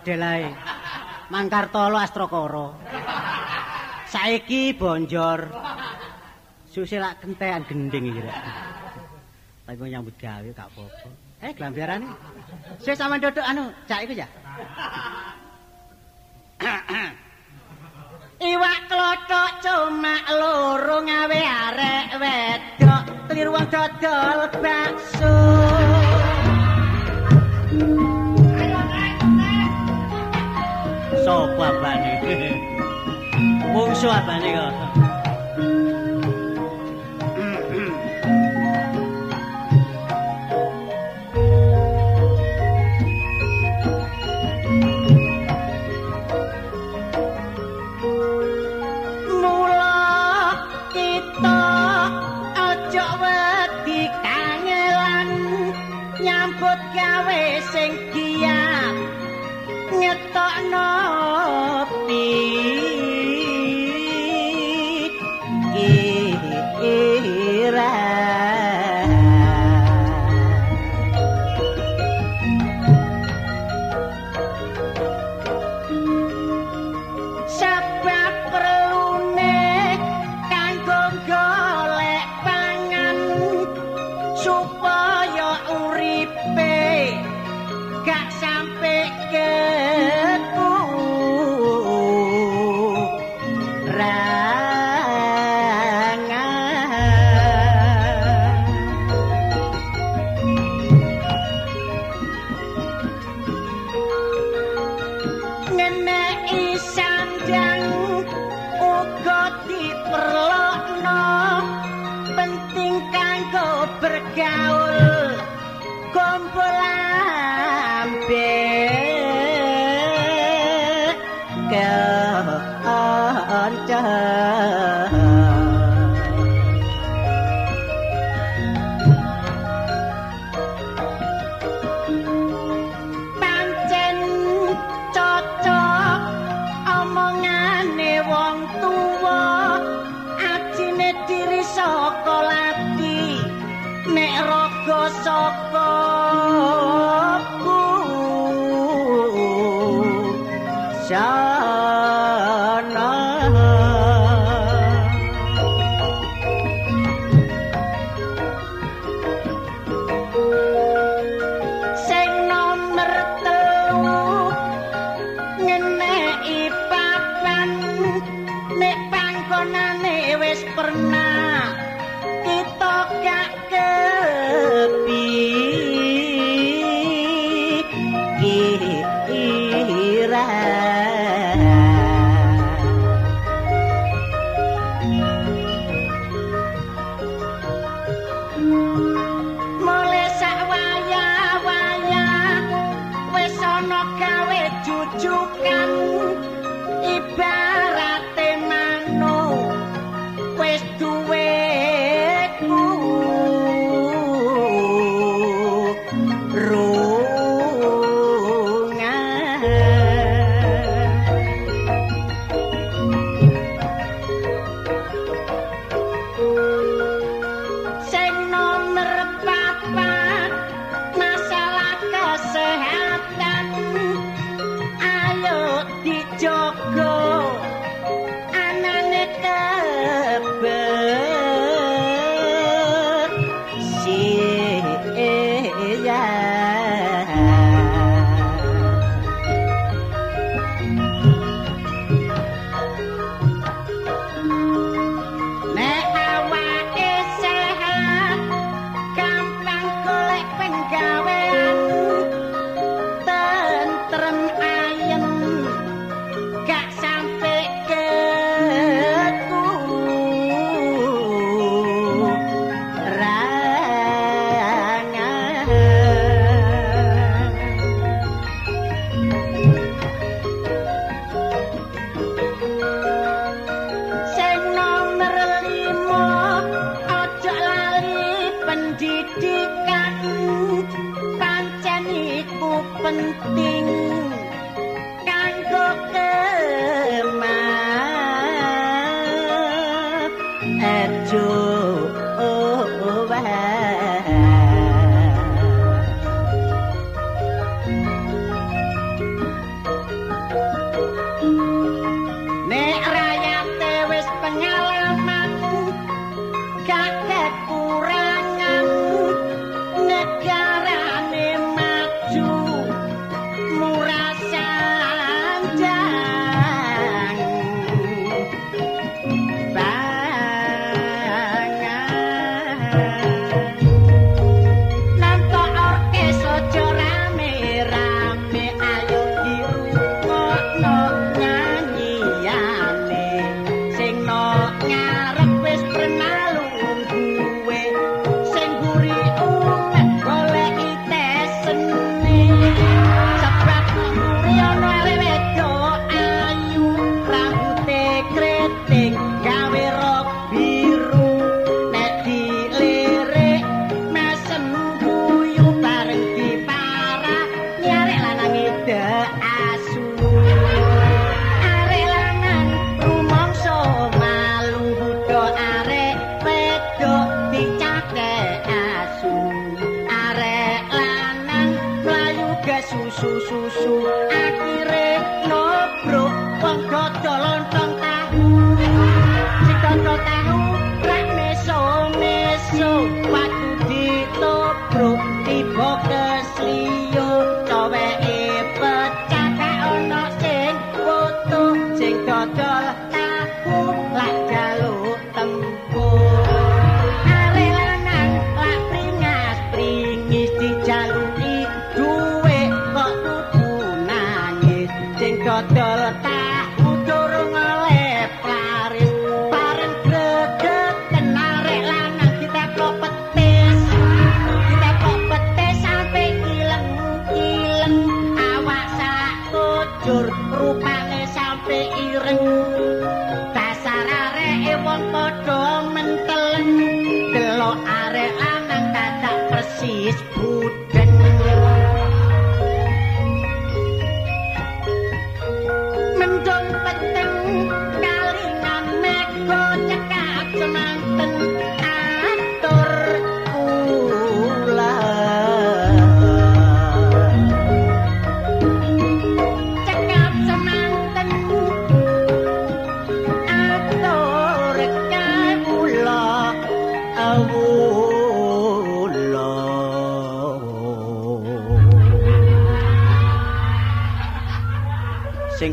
model-model ae. Mangkartolo Astrokoro. Saiki bonjor. Susi lak kentean gending iki. Tapi nyambut gawe gak apa-apa. Eh, glambiarane. Sik sampean dodok anu, cak iku ya. Iwak klothok cuma loro ngawe arek wedok kliru wong dodol bakso. Sopo abane? Mungsu abane kok. negarane না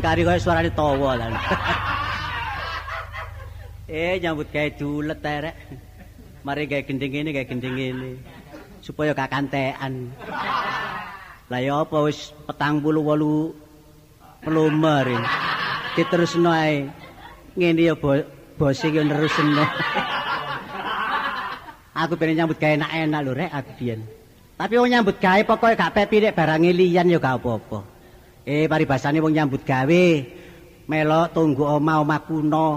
kari kaya suarane tawa lan. eh nyambut gawe dulet terek. Mari gawe gending ngene gawe gending ngene. Supaya gak kantekan. Lah ya apa wis 48 pelumer. Diterusno ae. Ngene ya bo bose ki nerusno. aku pengen nyambut gawe enak-enak lho rek aku biyen. Tapi wong nyambut gawe pokoke gak pepirik barang liyan ya gak apa-apa. Eh paribasane wong nyambut gawe melok tunggu omah-omah kuno.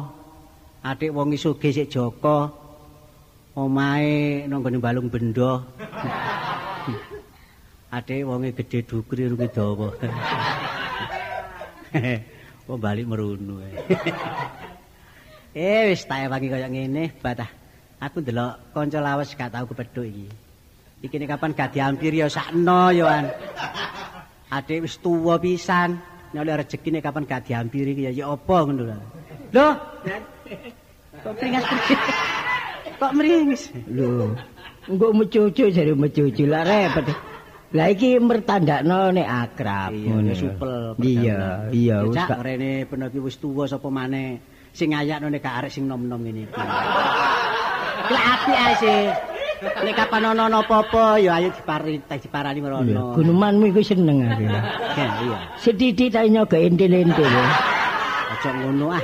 Adik wong isuge sik Joko. Omahe nang gone balung benda. Adik wonge gedhe dukri rungi dawa. Wong balik merunu. eh wis tak ewangi kaya ngene, batah. Aku ndelok kanca lawas gak tau kepethuk iki. Iki nek kapan gak diampiri ya sakno ya an. Adik wis tuwa pisan. Nek oleh rezekine kapan gak diampiri ya ya apa ngono lho. Lho. Kok pringas Kok meringis? Lho, engko mecucu jare mecucu lah repot. Lah iki mertandakno nek akrab ngono. supel. Iya, iya wis gak- rene ben wis tuwa sapa maneh sing ayakno nek gak arek sing nom-nom ngene iki. Lah apik ae sih. Nek kapan ono apa-apa ya ayo dipari diparani merono. gunemanmu iku seneng aku. Ya, iya. Sedidik tak nyoga entil-entil. Aja ngono ah.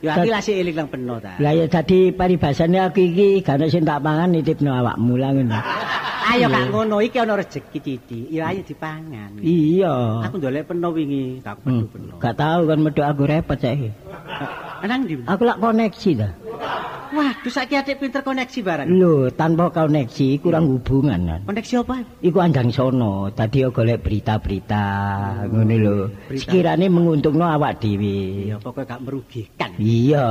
Ya iki lah sik eling nang peno ta. Lah ya dadi paribasane aku iki gak sing tak pangan nitipno awakmu lah ngono. Ayo gak ngono iki ana rezeki Titi. Ya ayo dipangan. Iya. Aku ndolek peno wingi, Hmm, pedu peno. Gak tahu kan medhok aku repot saiki. Nang ndi? Aku lak koneksi ta. Waduh saiki adik pinter koneksi barang. Lho, tanpa koneksi kurang hubungan kan. Koneksi apa? Iku andang sono, tadi yo golek berita-berita ngono lho. Berita. Sekirane menguntungno awak dhewe. Ya pokoknya gak merugikan. Iya.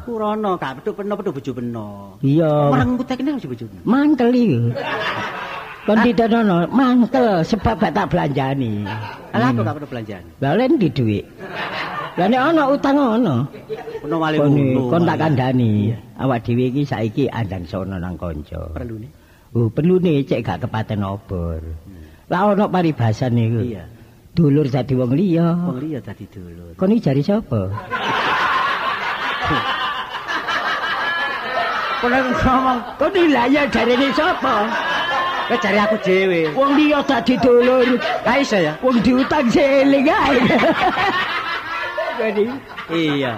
Aku rono gak pedu peno pedu bojo peno. Iya. Orang ini harus bojo. Mangkel iki. Kon didenono mangkel sebab gak tak belanjani. Lah apa gak pedu belanjaan? Lah len di dhuwit. Lah nek ana utang ana. Peno malih Kon ngono. kon tak kandhani. Awak dhewe iki saiki andang sono nang kanca. Perlu nih. Oh, perlu nih cek gak kepaten obor. Lah ono paribasan niku. Iya. Dulur dadi wong liya. Wong liya dadi dulur. Kon iki jari sapa? Kono ngomong, Kon iki lah ya jarene sapa? Kowe jare aku dhewe. Wong liya dadi dulur. Lah iso ya? Wong diutang seling ae. Jadi, Iya.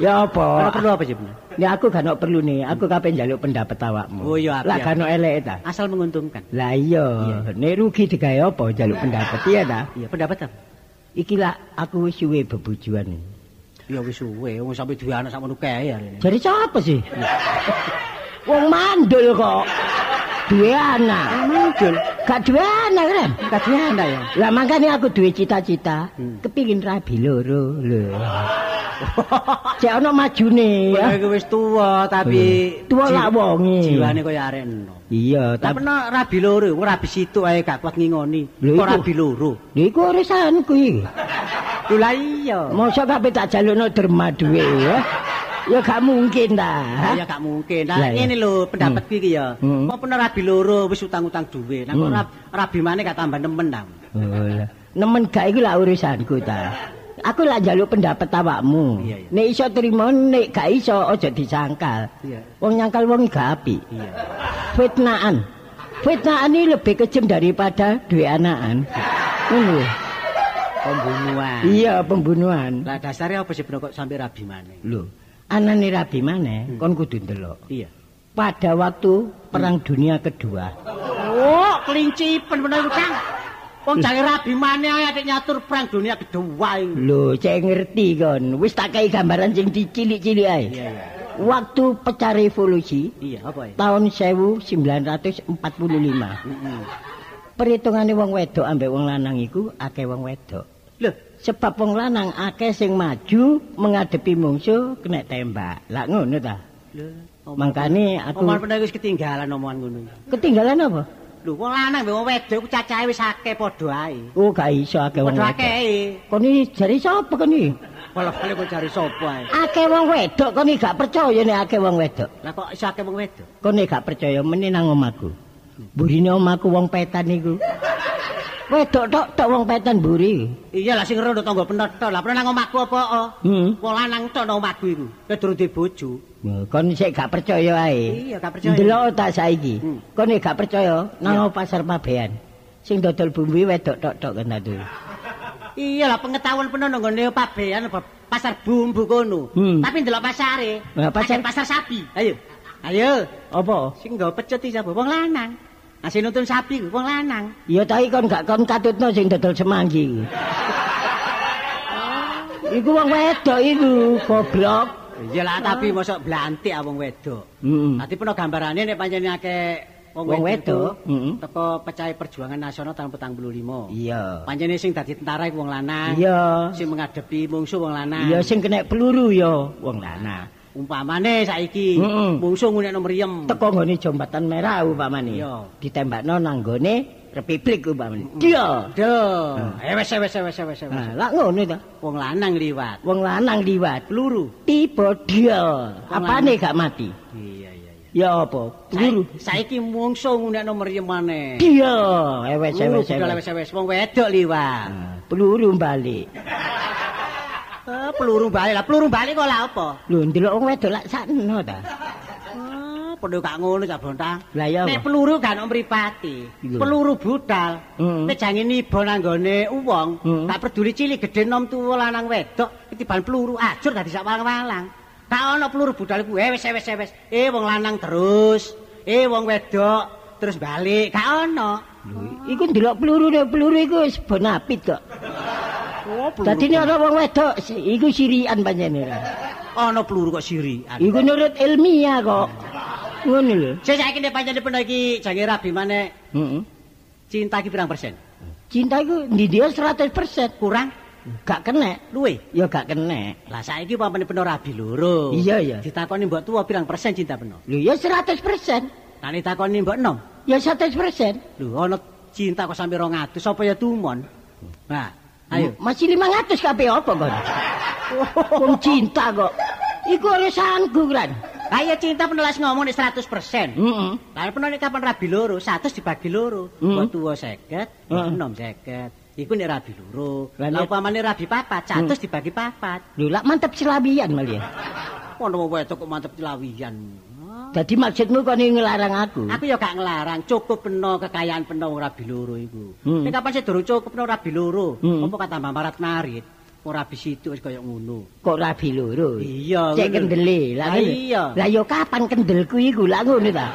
ya Ora apa? perlu apa sih, bener? Ya aku gak ono perlu nih, aku kapan njaluk pendapat awakmu. Oh, iya, Lah gak ono elek ta. Asal menguntungkan. Lah iya, nek rugi digawe apa njaluk pendapat iya ta? Iya, pendapat apa? Iki lah aku wis suwe bebujuan. Ya wis suwe, wong sampe duwe anak sakmono kae ya. Jadi siapa sih? Wong mandul kok. Duwe anak. Mandul. Gak duwe anak kan? Gak duwe anak ya. Lah makanya aku duwe cita-cita, Hmm. kepingin rabi loro lho. Cek ono majune Ya iku wis tuwa tapi Tuwa lak wonge. Jiwane kaya arek eno. Iya, Tapi no rabi loro, wong rabi situ ae gak kuat ngingoni. Kok rabi loro? lho iku urusanku iki. Lho lah iya. Mosok kabeh tak jalukno derma duwe ya. Ya gak mungkin ta. Ya gak mungkin. Nah, ngene lho pendapatku iki ya. Hmm. Kok pernah rabi loro wis utang-utang duwe. Nah kok Hmm. rab- rabi maneh gak tambah nemen ta. Oh, lah. Nemen gak iku lah urusanku ta. Aku lah jaluk pendapat awakmu. Nek iso trimo, nek gak iso aja disangkal. Wong nyangkal wong gak apik. Iya. Fitnahan. Fitnahan ini lebih kejam daripada duwe anakan. Ngono. Pembunuhan. Iya, pembunuhan. Lah dasare apa sih kok sampai rabi maneh? Lho, anane rabi Hmm. maneh kon kudu ndelok. Iya. Pada waktu Perang Dunia Kedua. Oh, kelincipen bener iku, Kang. Wong jare rabi maneh ae atik nyatur perang dunia kedua iku. Lho, cek ngerti kon. Wis tak kei gambaran sing dicilik-cilik ae. Iya, iya. Waktu pecah revolusi Iya, apa ya? tahun 1945. Heeh. Perhitungane wong wedok ambek wong lanang iku akeh wong wedok. Lho, Sebab wong lanang akeh sing maju menghadapi mungsuh kena tembak. Lah ngono ta? Mangkane aku Omongan bener wis ketinggalan omongan ngono. ketinggalan apa? Lho, wong lanang mbek wong wedok cacahe wis akeh padha ae. Oh, gak iso akeh wong Padha wedok. akeh. Kon iki jari sapa kon iki? Walah-wale kok cari sapa ae. Akeh wong wedok kon iki gak percaya nek akeh wong wedok. Lah kok iso akeh wong wedok? Kon nek gak percaya meneh nang omahku. Burine omahku wong petan iku. Wedok tok tok wong petan buri. Iya lah sing rondo tangga penethok. Lah pernah nang omahku apa? oh? Hmm. Wong lanang tok nang omahku iku. Nek durung duwe bojo. Kon sik gak percaya ae. Iya, gak percaya. Ndelok tak saiki. Hmm. Kon gak percaya nang pasar Pabean. Sing dodol bumbu wedok tok tok kan tadi. Iya lah pengetahuan penuh nang ngene pabean pasar bumbu kono. Hmm. Tapi ndelok pasare. Pasar- pasar sapi. Ayo. Ayo. Apa? Sing nggawa pecet iki sapa? Wong lanang. Sing nuntun sapi ku wong lanang. Ya tapi kon gak kon katutno sing dodol semanggi. iku. Iku wong wedok iku, goblok. Iya lah tapi mosok blantik ah wong wedok. Heeh. Nanti peno gambarane nek pancen akeh wong wedok heeh. teko pecah perjuangan nasional tahun 45. Iya. Pancene sing dadi tentara iku wong lanang. Iya. Sing menghadapi mungsuh wong lanang. Ya sing kena peluru ya wong lanang. Umpamane saiki Heeh. mungsuh ngunekno mriyem. Teko nggone jembatan merah umpamane. Iya. Ditembakno nang nggone Republik umpamane. Dia. Duh. Eh wes wes wes wes wes. Nah, lah ngono ta. Wong lanang liwat. Wong lanang liwat Peluru. tiba dia. Apane gak mati? Iya iya iya. Ya apa? Peluru. Sa- Saiki mungsuh ngunekno mriyem maneh. Dia. Budal ewes. wes wes wong wedok liwat. Peluru balik. Eh, peluru balik lah, peluru balik kok lah apa? Lho ndelok wong wedok lak sakno ta. Ah, padha gak ngono cak bontang. Lah ya Nek peluru gak ono mripate. Iya. Peluru budal. Nek jange niba nanggone wong, Heeh. gak peduli cilik gedhe nom tuwa lanang wedok, ketiban peluru ajur dadi sak walang-walang. Gak ono peluru budal iku eh wis eh, wis eh, wis. Eh wong lanang terus, eh wong wedok terus balik, gak ono. Lho, Iku ndelok peluru peluru iku wis bonapit kok. Oh, Dadi nek ana wong wedok iku sirian pancene ra. ono peluru kok sirian. Iku nurut ilmiah kok. Ngono lho. Saya saiki nek pancen peno iki jange rabi maneh Heeh. cinta iki pirang persen? Cinta iku ndi dia 100% Kurang? gak kena. Luwe? Ya gak kena. Lah saiki pampane peno rabi loro. Iya, iya. Ditakoni mbok tuwa pirang persen cinta peno? Lho ya 100%. Lah ditakoni mbok enom. Ya 100%. Lho ana cinta kok sampe 200 apa ya tumon? Nah, ayo. Masih 500 kabeh apa kon? Wong cinta kok. Iku urusanku kan. Lah iya cinta penelas ngomong nek 100%. Heeh. Lah nek kapan rabi loro, 100 dibagi loro. Hmm. Mbok tuwa 50, mbok Heeh. enom 50. Iku nek rabi loro. Lah upamane rabi papat, 100 dibagi papat. Lho, lak mantep selawian malah. Ono wong wedok kok mantep celawian. Dadi maksudmu kok ngelarang aku? Aku ya gak ngelarang, cukup peno kekayaan peno wong rabi loro iku. Hmm. Nek kapan sih durung cukup peno rabi loro, Hmm. apa kata marat narit? Ora rabi situ wis kaya ngono. Kok rabi loro? Iya, Cek kendele. Lah iya. Lah yo kapan kendelku iku? Lah ngono ta.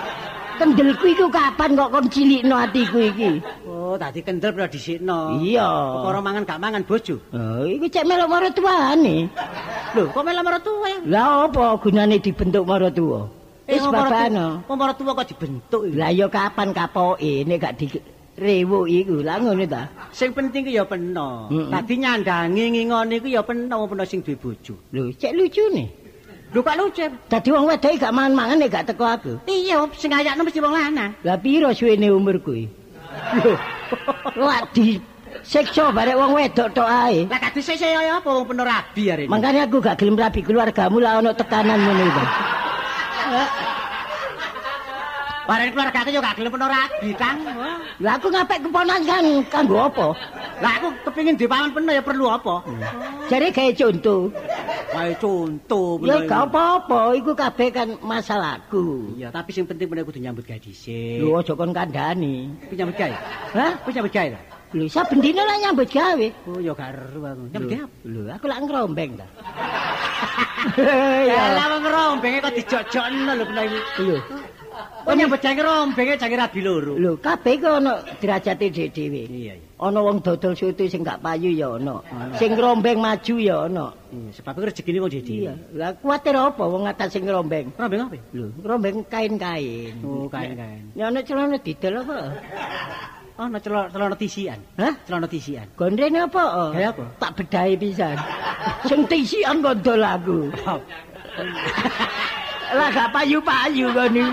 Kendelku iku kapan kok kon cilikno atiku iki? Oh, dadi kendel peno dhisikno. Iya. Perkara mangan gak mangan bojo. Oh, iku cek melok marang tuane. Lho, kok malah marang tuwa ya? Lah apa gunane dibentuk marang tuwa? Wis wong marang babano. Wong marang tuwa kok dibentuk iki. Lah yo kapan kapoke nek gak di rewo iku. Lah ngono ta. Sing penting ku ya peno. Dadi nyandangi ngingoni ku ya peno peno sing duwe bojo. Lho, cek lucune. Lho kok lucu. Dadi wong wedok gak mangan-mangan nek gak teko aku. Iya, sing ayakno mesti wong lanang. Lah piro suwene umurku iki? Lho. Lah di siksa barek wong wedok tok ae. Lah kadhe sik ya apa wong peno rabi arene. Makanya aku gak gelem rabi keluargamu lah ono tekanan ngono itu. Bareng keluarga aku yo gak gelem peno rabi, Kang. Lah aku ngapik keponan kan kanggo apa? Lah aku kepengin duwe paman peno ya perlu apa? Jare gawe contoh. Wae contoh Ya gak apa-apa, iku kabeh kan masalahku. Iya, tapi sing penting peno kudu nyambut gawe dhisik. Lho aja kon kandhani. Ku nyambut gawe. Hah? Ku nyambut gawe ta? Lho saben dina lah nyambut gawe. Oh, ya gak ero aku. Nyambut gawe. Lho aku lak ngrombeng ta. Ya lah wong rombenge kok dijojokno lho peno iki. Lho, Kok nyambut gawe rombenge jange rabi loro. lho kabeh ku ono derajate dhewe. Iya, iya. Ana wong dodol soto sing gak payu ya ana. Sing ngrombeng maju ya ana. Iya, sebab iku rezekine wong dhewe. Iya. Lah kuwatir apa wong atas sing ngrombeng? Rombeng apa? Lho, ngrombeng kain-kain. Oh, kain-kain. Ya ana celana didol apa? Oh, no celana celana tisian. Hah? Celana tisian. Gondrene apa? oh? Gaya apa? Tak bedahi pisan. Sing tisian gondol aku. Lah gak payu-payu koni.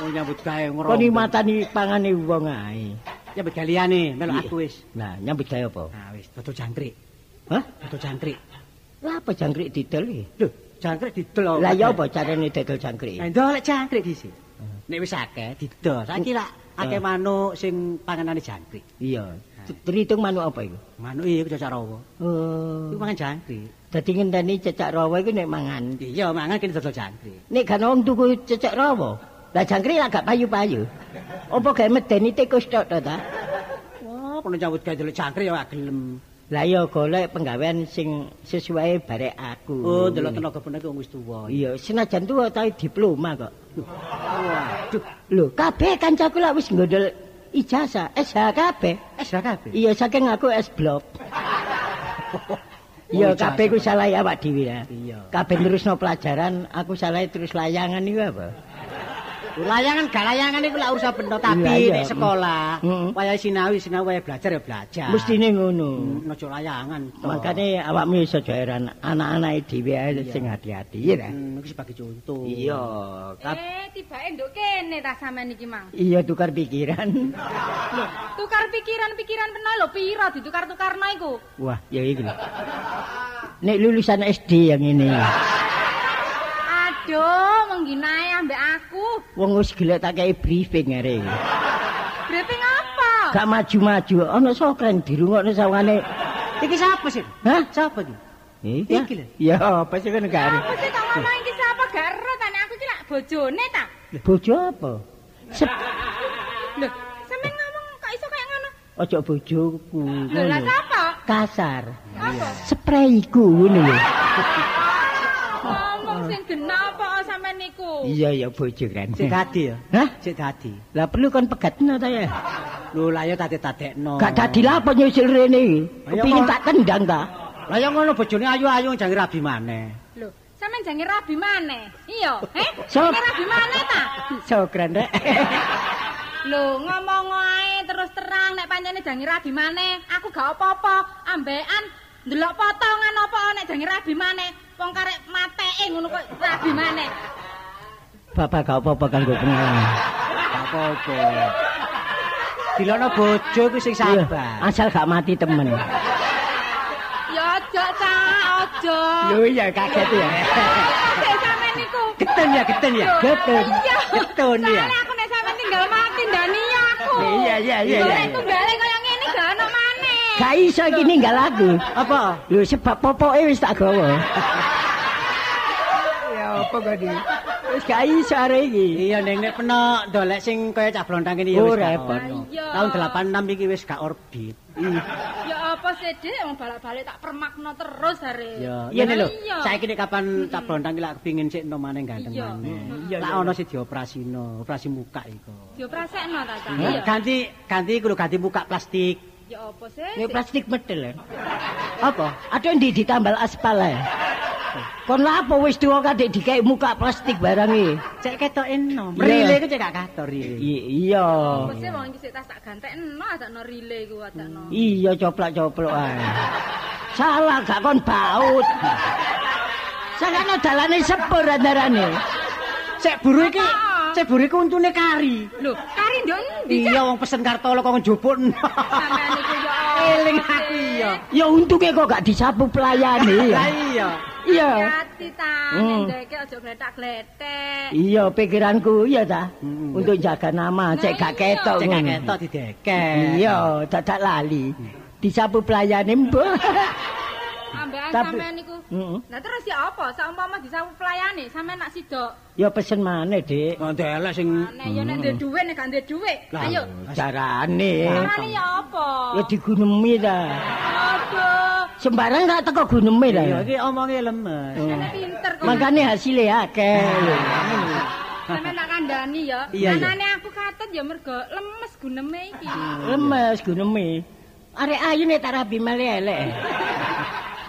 Oh, nyambut gawe Koni ngrombeng. matani pangane wong ae. Nyambut melok Iya. aku wis. Nah, nyambut gawe apa? Nah, wis dodol jangkrik. Hah? Dodol jangkrik. Lah apa jangkrik didol iki? Lho, jangkrik didol. Lah ya apa carane dodol jangkrik? Nah, ndolek jangkrik dhisik. Nek wis akeh didol. Saiki lak akeh Eh. manuk sing panganane jangkrik. Iya. Terhitung manuk apa iku? Manuk iki cocok rawa. Oh. Iku mangan jangkrik. Dadi ngenteni cecak rawa iku nek mangan. Iya, mangan kene dodol jangkrik. Nek kan wong tuku cecak rawa, lah jangkrik lah gak payu-payu. Apa gawe medeni tikus tok to ta? Wah, kono nyambut gawe delok jangkrik ya gak gelem. Lah ya golek penggawean sing sesuai barek aku. Oh, delok tenaga wong wis tuwa. Iya, senajan tuwa tau diploma kok. Waduh, Lho, kabeh kancaku lah wis nggondol ijazah, SH kabeh. es ra kabeh. Iya, saking aku S blok. Iya, ijazah. kabeh ku salah awak dhewe ya. Iya. Kabeh terusno pelajaran, aku salah terus layangan iku apa? Layangan gak layangan iku lak urusan bener tapi nek sekolah Mm. waya sinawi sinawi waya belajar ya belajar. Mestine ngono. Hmm, ojo layangan. Makane awakmu iso heran anak-anak dhewe ae sing hati-hati ya. ta? Hmm, iki sebagai contoh. Iya, Eh, tibake nduk kene ta sampean iki, Mang. iya tukar pikiran. Tukar pikiran-pikiran peno lho piro ditukar-tukarno iku? Wah, ya iki lho. Nek lulusan SD yang ini, Aduh, mengginae ambek aku. Wong wis gelek tak kei briefing arek. iki. Briefing apa? Gak maju-maju, ana sokren dirungokno sawangane. Iki siapa sih? Hah? Siapa iki? Iya. Iki lho. Ya, apa sih kan gak Apa sih tak ngomong iki sapa gak ero ta nek aku iki lak bojone ta? Bojo apa? Sep, Lho, sampean ngomong kok iso kayak ngono? ojo bojoku. Lho, lah ngono. sapa? Kasar. Apa? Sprayku ngono lho. Sing genah apa sampean niku? Iya ya bojo kan. Sik dadi ya. Hah? Sik dadi. Lah perlu kon pegatno ta ya? Lho lah ya tadi-tadekno. Gak dadi lah apa nyusul rene Kepingin tak tendang ta? Lah ya ngono bojone ayu-ayu jange rabi maneh. Lho, sampean jange rabi maneh. Iya, eh? So- Jange rabi maneh ta? Sokren rek. Lho, ngomong ae terus terang nek pancene jange rabi maneh, aku gak apa-apa. Ambekan ndelok potongan apa nek jange rabi maneh. Wong karek mateke ngono kok rabi maneh. Bapak gak apa-apa kanggo pengalaman. Gak apa-apa. Dilono bojo ku sing sabar. Asal gak mati temen. Ya aja ta, aja. Lho iya kaget ya. Kayak sampean niku Getun ya, getun ya. Iya. Getun ya. Soalnya aku nek sampean tinggal mati ndani aku. Iya, iya, iya, iya. Golek tunggale kaya ngene gak ono maneh. Gak iso iki ninggal aku. Apa? Lho sebab popoke wis tak gawa. ya apa kok di? Wis gak iso arek iki. Iya ning nek peno dolek sing kaya cah blontang ini ya Oh, wis repot. Tahun 86 iki wis gak orbit. Ya apa sih, Dik? Wong balak-balik tak permakno terus are. Ya, Iya, lho. iya. Saiki nek kapan cah blontang iki lak kepengin sik entuk maneh ganteng Iya. maneh. Lak ono sing dioperasino, operasi muka iku. Dioprasekno ta, Cak? Iya. Ganti ganti lho ganti muka plastik. Ya apa sih? Ini plastik ya. Apa? Ada ndi ditambal aspal ya. Kon lapo wis tuwa kadek dikek muka plastik barang iki. Cek ketok enom. Iya. Rile iku cek gak kator. I- Iya. Apa sih wong iki sik tas tak gantekno, adakno relay ku adakno. Iya coplok-coplok ae. Salah gak kon baut. Sakane dalane sepur andarane. Cek buru iki, Buru iki untune kari. Lho, kari ndok endi? Iya wong pesen kartolo kok njupuk. Sampeyan iku ya. Eling aku iya. Ya untuke kok gak disapu pelayane ya. Lah iya. Iya. Hati ta, Hmm. ndeke aja gletak-gletek. Iya pikiranku iya ta. Hmm. Untuk jaga nama cek gak ketok Cek gak ketok dideket. Iya, dadak lali. Disapu pelayane mbok. Ambekan sampean niku. Heeh. Lah terus ya apa? Saumpama disawu pelayane, sampean nak sidok. Ya pesen maneh, Dik. Ndelek sing Aneh ya nek ndek dhuwit nek gak ndek dhuwit. Ayo. Carane. Carane ya apa? Ya digunemi ta. Aduh. Sembarang gak teko guneme ta. Iya iki omonge lemes. Sampeyan pinter kok. Makane hasilnya akeh. Sampeyan tak kandhani ya. Iya, iya. Anane aku katut ya mergo lemes guneme iki. Lemes guneme. Arek ayu nek tak rabi male elek.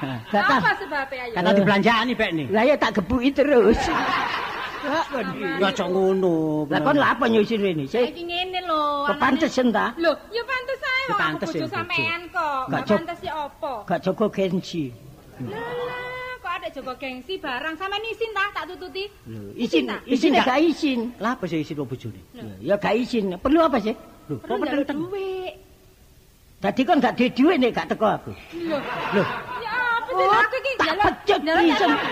Gak. Apa sebabnya ayo? Kata dibelanjani pek nih. Lah ya tak gebuki terus. Ya cok ngono. Lah kon lha apa nyusun rene? Sik Saiki ngene lho. kepantesen ta? Lho, ya pantes ae wong aku bojo sampean kok. Gak pantes ya apa? Gak jaga gengsi. Lah, kok ada jaga gengsi barang sampean isin ta tak tututi? Lho, isin, ta? isin gak izin. Lah apa sih isi lo bojone? Ya gak izin. Perlu apa sih? Lho, kok Perlu duit. Tadi kan gak duit nek gak teko aku. Lho, aku iki tak njaluk- pecut njaluk isin. njaluk-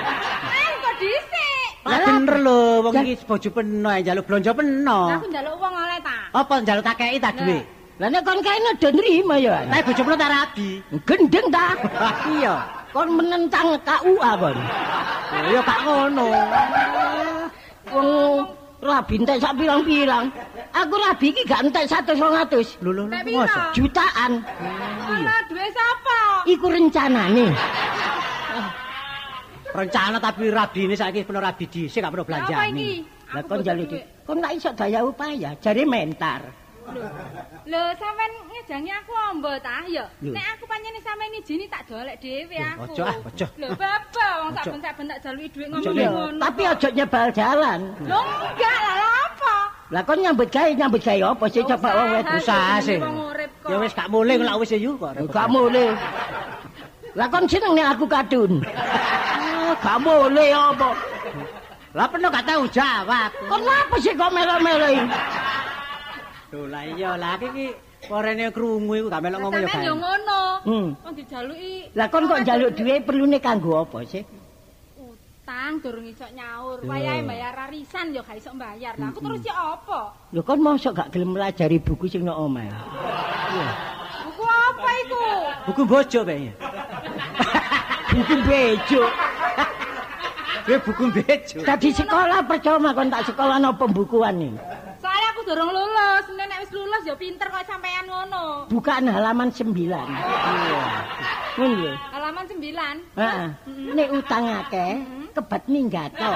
Eh, kok dhisik? lah bener lho wong iki bojo peno njaluk blonjo peno. Lah, Aku njaluk uang oleh ta. Apa njaluk takeki ta duwe? Lah nek kon kaene do nrimo ya. Lah bojo peno tak rabi. Gendeng ta? Iya. Kon menentang KUA kon. Ya kak ngono. Wong rabi entek sak pirang-pirang. Aku rabi iki gak entek 100 200 Lho lho lho, masa? jutaan. Alah, duit sapa? Iku rencanane. Rencana tapi rabi ini saiki peno rabi dhisik gak belanjani. iki? Lah kon di. Kon gak iso daya upaya, jare mentar. Lho, lho sampean ngejangi aku ombo ta ya? Nek aku pancene sampean ngijini tak dolek dhewe aku. ojo ah, ojo. Lho, bapa wong saben-saben tak jaluki dhuwit ngomong ngono. Tapi aja nyebal jalan. Lho enggak lah apa? Lah kon nyambut gawe nyambut gawe apa sih coba wong wedok. Usaha sih. Ya wis gak mulih lak wis yu kok. Gak boleh. Lah kon seneng nek aku kadun. Ah, Gak boleh apa. Lah peno gak tau jawab. Kon apa sih kok melo-melo iki? Lho lah iya lah iki korene krungu iku gak melok ngomong ya Sampeyan yo ngono. Hmm. Wong dijaluki. Lah kon kok njaluk dhuwit perlune kanggo apa sih? utang durung iso nyaur. Wayahe bayar arisan yo gak iso bayar. Lah aku terus yo apa? Lho kon mosok gak gelem melajari buku sing nang omah. Buku apa iku? Buku bojo kayaknya. Buku bejo. Kuwi buku bejo. Tadi sekolah percuma kon tak sekolah no pembukuan nih. Aku durung lulus. Nek nek wis lulus yo pinter kok sampean ngono. Bukaan halaman 9. Ngono lho. Halaman 9. Heeh. Nek utang akeh, kebat minggat to.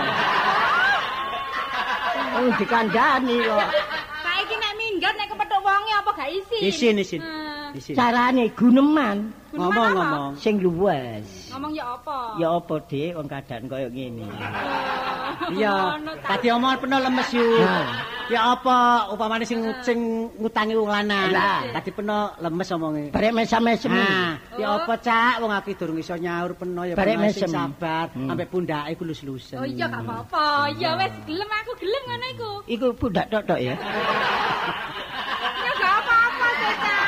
Oh, dikandani kok. Saiki nek minggat nek kepethuk wonge apa gak isin? Isin isin. Carane guneman Guneman Ngomong apa? ngomong. sing luwes. Ngomong ya apa? Ya apa, Dik, wong keadaan koyo ngene. Oh, Iya. Tadi omongan peno lemes yu. Nah. Ya apa upamane sing sing ngutangi wong lanang. Tadi peno lemes omonge. Barek mesam-mesem. Nah, ya Oh. apa cak wong aku durung iso nyaur peno ya Barek sing mesem. sabar Hmm. sampai pundake ku lus-lusen. Oh iya gak apa-apa. Ya wis gelem aku gelem ngono iku. Iku pundak tok-tok ya. Ya gak apa-apa, Cecak.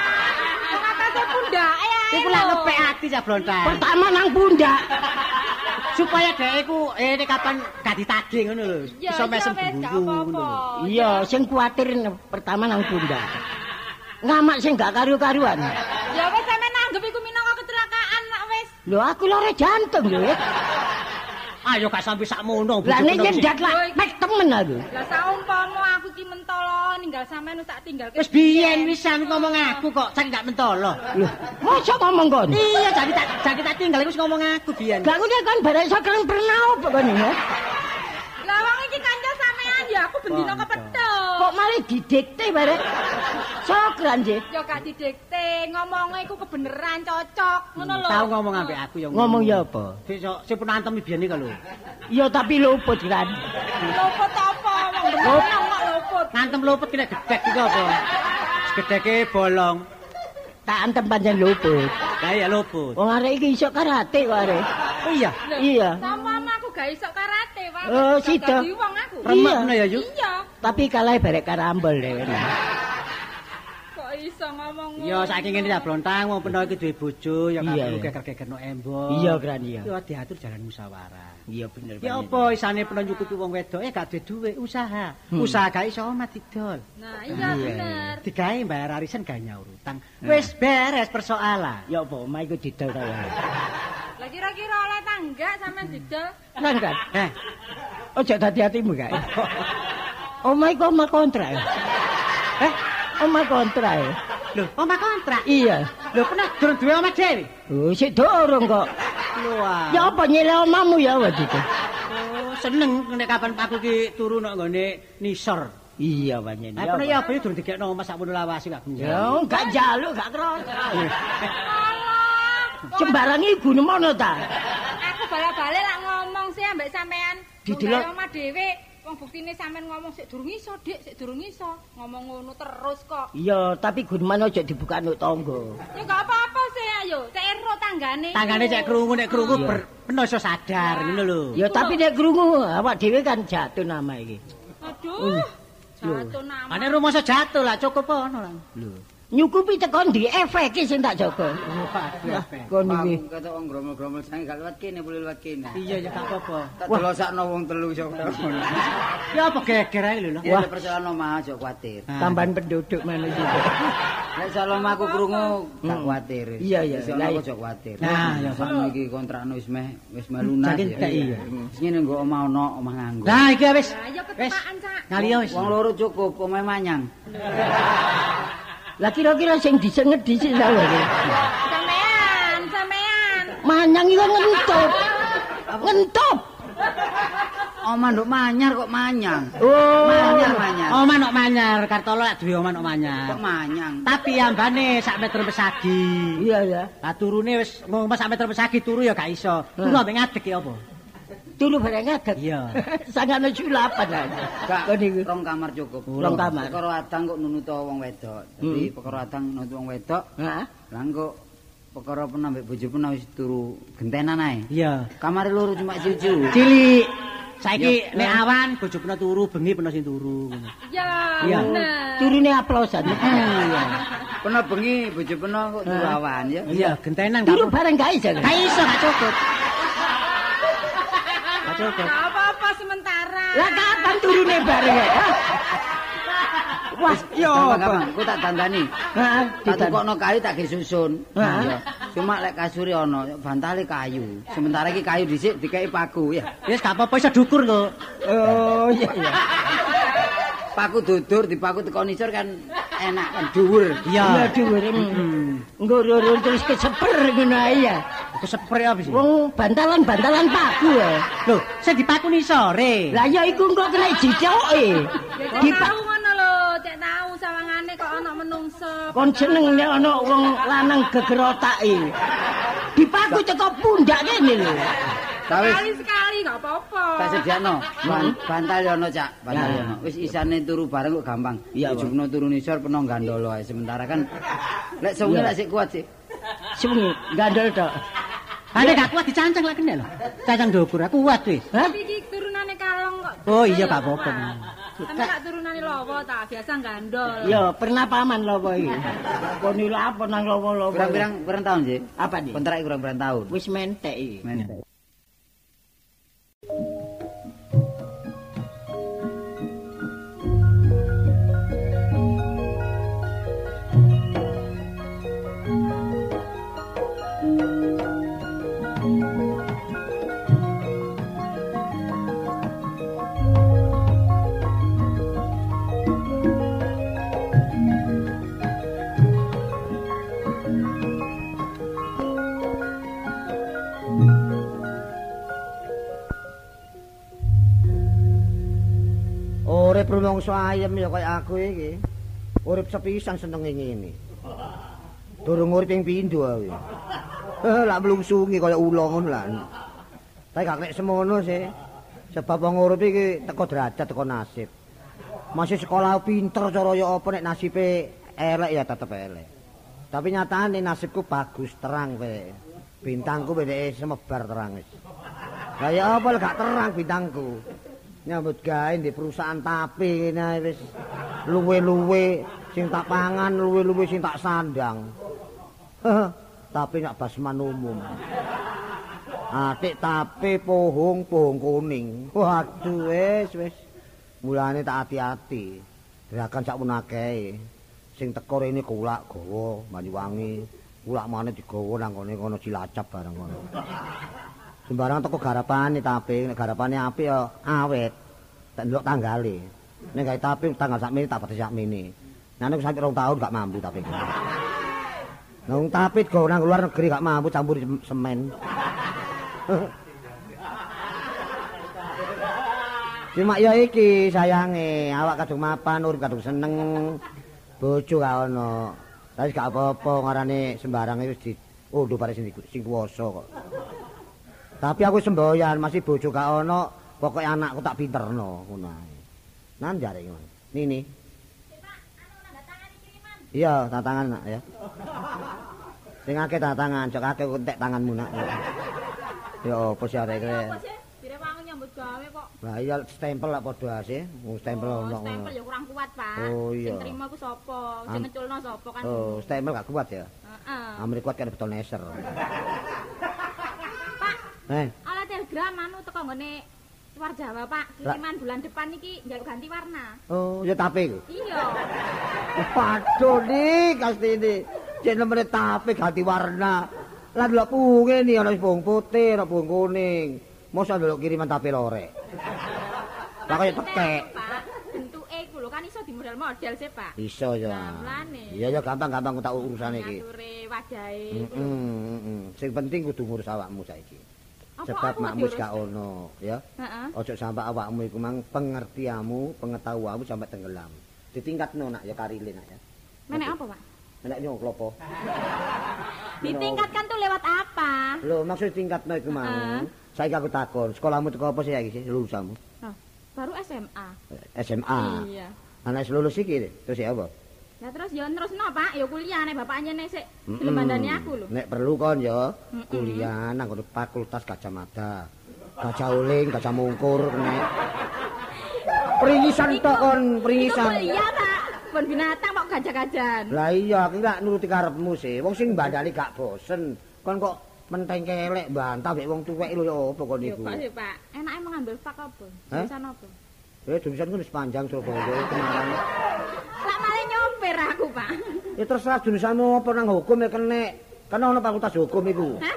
Wong atase pundake ae. Iku lak ngepek ati cak blontang. Pertama nang pundak. supaya dhek iku eh nek kapan gak ditagih ngono lho. Iso mesem ngono lho. Iya, sing kuwatir pertama nang pundak. Ngamak sing gak karu-karuan. Ya wis sampe nanggep iku minangka kecelakaan nak wis. Lho aku lore jantung lho. Ayo gak sampe sakmono Lah nek nyendat lah pek temen aku. Lah saumpama ki mentolo ninggal sampean tak tinggal Wis biyen wis sampe ngomong aku kok cek gak mentolo. Lho, mosok ngomong kon? Iya, jadi tak jadi tak tinggal wis ngomong aku biyen. Gak ngene kan bareng iso keren pernah apa kon ya? Lah wong iki kanca sampean ya aku bendina kepethuk. Kok malah didikte bareng? Sokran sih. Ya gak didikte, ngomongnya iku kebeneran cocok, ngono lho. Tahu ngomong ambek aku ya. Ngomong ya apa? Besok sing penantem biyen iki lho. Iya tapi luput kan. Luput apa? Wong kok luput. Ngantem luput kena gedek iki apa? Gedeke bolong. Tak antem pancen luput. Lah ya luput. Wong arek iki iso karate kok arek. Oh iya. Iya. Sama aku gak iso karate, Pak. Oh, sida. dadi wong aku. Remek ngono ya, Yu. Iya. Tapi kalah barek karambol dhewe. Iso ngomong ngono? Ya saiki ngene ya blontang wong peno iki duwe bojo ya Iya, kabeh iya. geger-gegerno embo. Iya kran iya. Ya diatur jalan musyawarah. Iya bener Ya apa isane peno nyukupi wong wedok eh gak duwe duwe usaha. Hmm. Usaha gak iso omah didol. Nah, iya Iya, bener. Digawe bayar arisan gak nyaur utang. Wis beres persoalan. Ya apa omah iku didol ta wae. Lah kira-kira oleh tangga sampean didol? Kan kan. Eh, Ojo dadi atimu kae. Omah iku omah kontrak. Eh, omah kontrak. lho, omah kontrak. Iya. Lho, pernah durung duwe omah dhewe. Oh, sik dorong kok. Wah. Ya apa nyile omahmu ya waktu itu? Oh, seneng nek kapan aku ki turu nang nggone nisor. Iya pancen. Ah, pernah ya apa ya durung dikekno omah sakmono lawasi gak Ya, gunjang. gak jaluk, gak kroso. Alah. kok Sembarang iku nemono ta? Aku bala-bale lak ngomong sih ambek sampean. Didelok. Omah dhewe, wong buktine sampean ngomong sik durung iso, Dik, sik durung iso. Ngomong ngono terus kok. Iya, tapi guneman aja dibuka nuk tangga. Ya gak apa-apa sih, ayo. Cek ero tanggane. Tanggane cek krungu nek krungu peno iso sadar ngono lho. Ya tapi nek krungu awak dhewe kan jatuh nama iki. Aduh. Jatuh nama. Ane rumoso jatuh lah cukup ono lah. Lho, nyukupi tekan di efek sing tak jaga. Kon iki. Kata wong gromol-gromol sange gak lewat kene, boleh lewat kene. Iya ya gak apa-apa. Tak delosakno wong telu iso ngono. Ya apa geger ae lho. Ya ada persoalan omah aja kuwatir. Ah. Tambahan penduduk mana juga. Nek soal omah aku krungu gak Hmm. kuwatir. Iya, iya. Soal Lah, aku aja kuwatir. Nah, ya, Pak. sakno iki kontrakno wis meh wis meh lunas. Saking ya. tak iya. Wis ngene nggo omah ono, omah nganggo. Nah, iki wis. Lah ya Wis. ya wis. Wong loro cukup, omah manyang. Lah kira-kira sing disenget dhisik ta wae. Sampean, sampean. Manyang iku ngentup. Ngentup. Omah nduk manyar kok manyang. Oh. Manyar manyar. Omah nok manyar, Kartolo lak duwe omah nok manyar. Kok manyang? Tapi ambane sak meter pesagi. Iya ya. Lah turune wis ngomong sak meter pesagi turu ya gak iso. Turu ambek ngadeg ya apa? Turu bareng ngadeg. Iya. Sangane sulapan lah. Gak, Kon iku. rong kamar cukup. Rong kamar. Perkara adang kok nunuto wong wedok. Dadi Hmm. perkara adang nunuto wong wedok, Heeh. Lah kok perkara pernah mbek bojo pernah wis turu gentenan ae. Iya. Kamare loro cuma ciu-ciu. Cilik. Saiki nek awan bojo peno turu, bengi peno sing turu. ngono. Ya, Iya. bener. Turune aplosan. Iya. Pernah bengi bojo pernah kok turu awan ya. Iya, gentenan Turu gak bareng gak iso. Gak iso gak cukup. Gak apa-apa sementara. Lah kapan turune bareng ya? Wah, yo Gampang-gampang, ku tak dandani. Heeh, Tak tukokno kayu tak ge susun. Iya. Cuma lek kasure ana, bantale kayu. Sementara iki kayu dhisik dikei paku ya. Wis gak apa-apa iso dukur kok. Oh, iya iya. Paku dudur dipaku teko nisor kan enak kan dhuwur. Iya dhuwur. Engko rurun terus keseper ngono ae ya. Kesepre apa sih? Wong bantalan-bantalan paku ya. Lho, sing dipakuni sore. Lah ya iku engko kena jicoke. Ya kok Dipa tahu ngono lho, cek tahu sawangane kok ana menungso. kon jeneng nek ana wong lanang geger otake. Dipaku teko pundak kene lho. Sekali sekali gak apa-apa. tak sediakno. Ban- Bantal yo ono, Cak. Bantal yo ono. Wis isane turu bareng kok gampang. Iya, Bang. Ujungno turu nisor peno gandolo ae. Sementara kan lek sewengi lek sik kuat sih. Sewengi gandel tok. Ane gak kuat dicancang lek kene lho. Cancang ndukur aku kuat wis. Hah? Tapi iki turunane kalong kok. Oh iya gak apa-apa. Sampe gak turunane lowo ta, biasa gandol. Ya, pernah paman lopo iki. Kon iki apa nang lopo-lopo. Pirang-pirang pirang tahun sih? Apa nih? Kontrak kurang pirang tahun. Wis mentek iki. Men. Thank you. Rumangsa ayem ya kaya aku iki. Urip sepisan senenge ngene. Durung urip ping pindho aku. Lah mlungsungi kaya ula ngono lah. Tapi gak nek semono sih. Sebab wong urip iki teko derajat teko nasib. Masih sekolah pinter cara ya apa nek nasibe elek ya tetep elek. Tapi nyatane nasibku bagus terang kowe. Bintangku bedeke semebar terang wis. Lah ya apa gak terang bintangku. Nyambut gawe di perusahaan tape kene ae wis luwe-luwe sing tak pangan, luwe-luwe sing tak sandang. Tapi nak basman umum. Atik tape pohong pohong kuning. Waduh wis wis. Mulane tak hati-hati. Gerakan sak menakeh. Sing teko rene kulak gawa Banyuwangi. Kulak maneh digawa nang kono Cilacap bareng kono. Sembarang teko garapane tape, nek garapane apik ya awet. Tak ndelok tanggale. Nek gawe tape tanggal sakmene tak pati sakmene. Nah nek sampe rong tahun gak mampu tape. Nang tape gawe nang luar negeri gak mampu campur semen. Cuma ya iki sayange, awak kadung mapan, urip kadung seneng. Bojo gak ono. Tapi gak apa-apa ngarane sembarang wis di unduh bare sing sing kuwasa kok. Tapi aku semboyan masih bojo gak ono, pokoke anakku tak pinterno ngono ae. Nan jare ngono. Nini. Iya, tantangan nak ya. Sing akeh tantangan, cok akeh entek tanganmu nak. Ya apa sih arek kowe? Kok. Lah iya stempel lah padha asih. Wong stempel Oh, ono. Stempel ya kurang kuat, Pak. Oh, iya. Sing trimo ku sapa? Sing ngeculno sapa kan? Oh, stempel gak kuat ya. Heeh. Amri kuat kan betul neser. Eh, ala telegram anu teko nggone luar Jawa, Pak. Kiriman bulan depan iki njaluk ganti warna. oh ya tape ku. Iya. Waduh nih kasti ini. Cek nomornya tape ganti warna. Lah delok punge nih ana pung putih, ana pung kuning. Mosok delok kiriman tape lorek. Lah kaya tekek. Bentuke iku lho kan iso di model-model sih, Pak. Iso ya. Mulane. Iya ya gampang-gampang tak urusane iki. Ngature wajahe. Heeh, heeh. Sing penting kudu ngurus awakmu saiki. Sebab aku makmu gak ono, ya. Heeh. Ojo sampai awakmu iku mang pengertianmu, pengetahuanmu sampai tenggelam. Ditingkatno nak ya karile nak ya. Menek apa, Pak? Menek nyong klopo. Ditingkatkan tuh lewat apa? Lho, maksud tingkatno iku. Heeh. Saiki aku takon, sekolahmu teko apa sih iki sih lulusanmu? Oh, baru SMA. SMA. Iya. Anak lulus iki terus ya apa? Lah terus ya terusno, Pak. Ya kuliah nek bapaknya nek sik Mm-mm. gelem bandani aku lho. Nek perlu kon ya Mm-mm. kuliah nang Fakultas Gajah Mada. Gajah Uling, Gajah Mungkur nek. Peringisan tok kon, Itu peringisan. kuliah, Pak. Bon binatang kok gajah-gajahan. Lah iya, aku lak nuruti karepmu sih. Wong sing bandani gak bosen. Kon kok menteng kelek bantah mek wong tuwek lho ya apa kon Yo, iku. Pak, sih, Pak. Enake mengambil fak apa? Jurusan apa? Eh, jurusan ku wis panjang Surabaya kemarin. Lah malah nyopir aku, Pak. Ya terserah jurusanmu apa nang hukum ya kene. Kan ono fakultas hukum iku. Hah?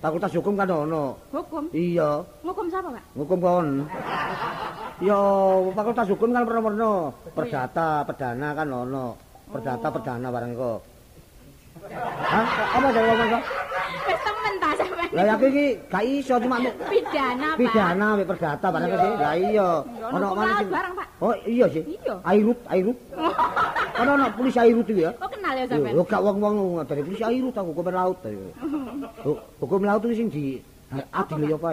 Fakultas hukum kan ono. Hukum? Iya, Hukum siapa, Pak? hukum kon. Yo, fakultas hukum kan pernah-pernah. Perdata, perdana kan ono. Perdata, perdana barang kok. Hah? Apa ngomong kok? Wis temen ta sampean. Lah ya aku iki gak iso cuma Pidana, Pak. pidana mek perdata barang kok sih. Lah iya. Ono Ono mana barang, Pak. Oh iya sih. Iya. Airut, airut. Kan ono polisi airut iki ya. Kok kenal ya Yo, sampean? yo gak wong-wong dari polisi airut aku hukum laut. Hu- Hukum laut itu sing di adil ya apa?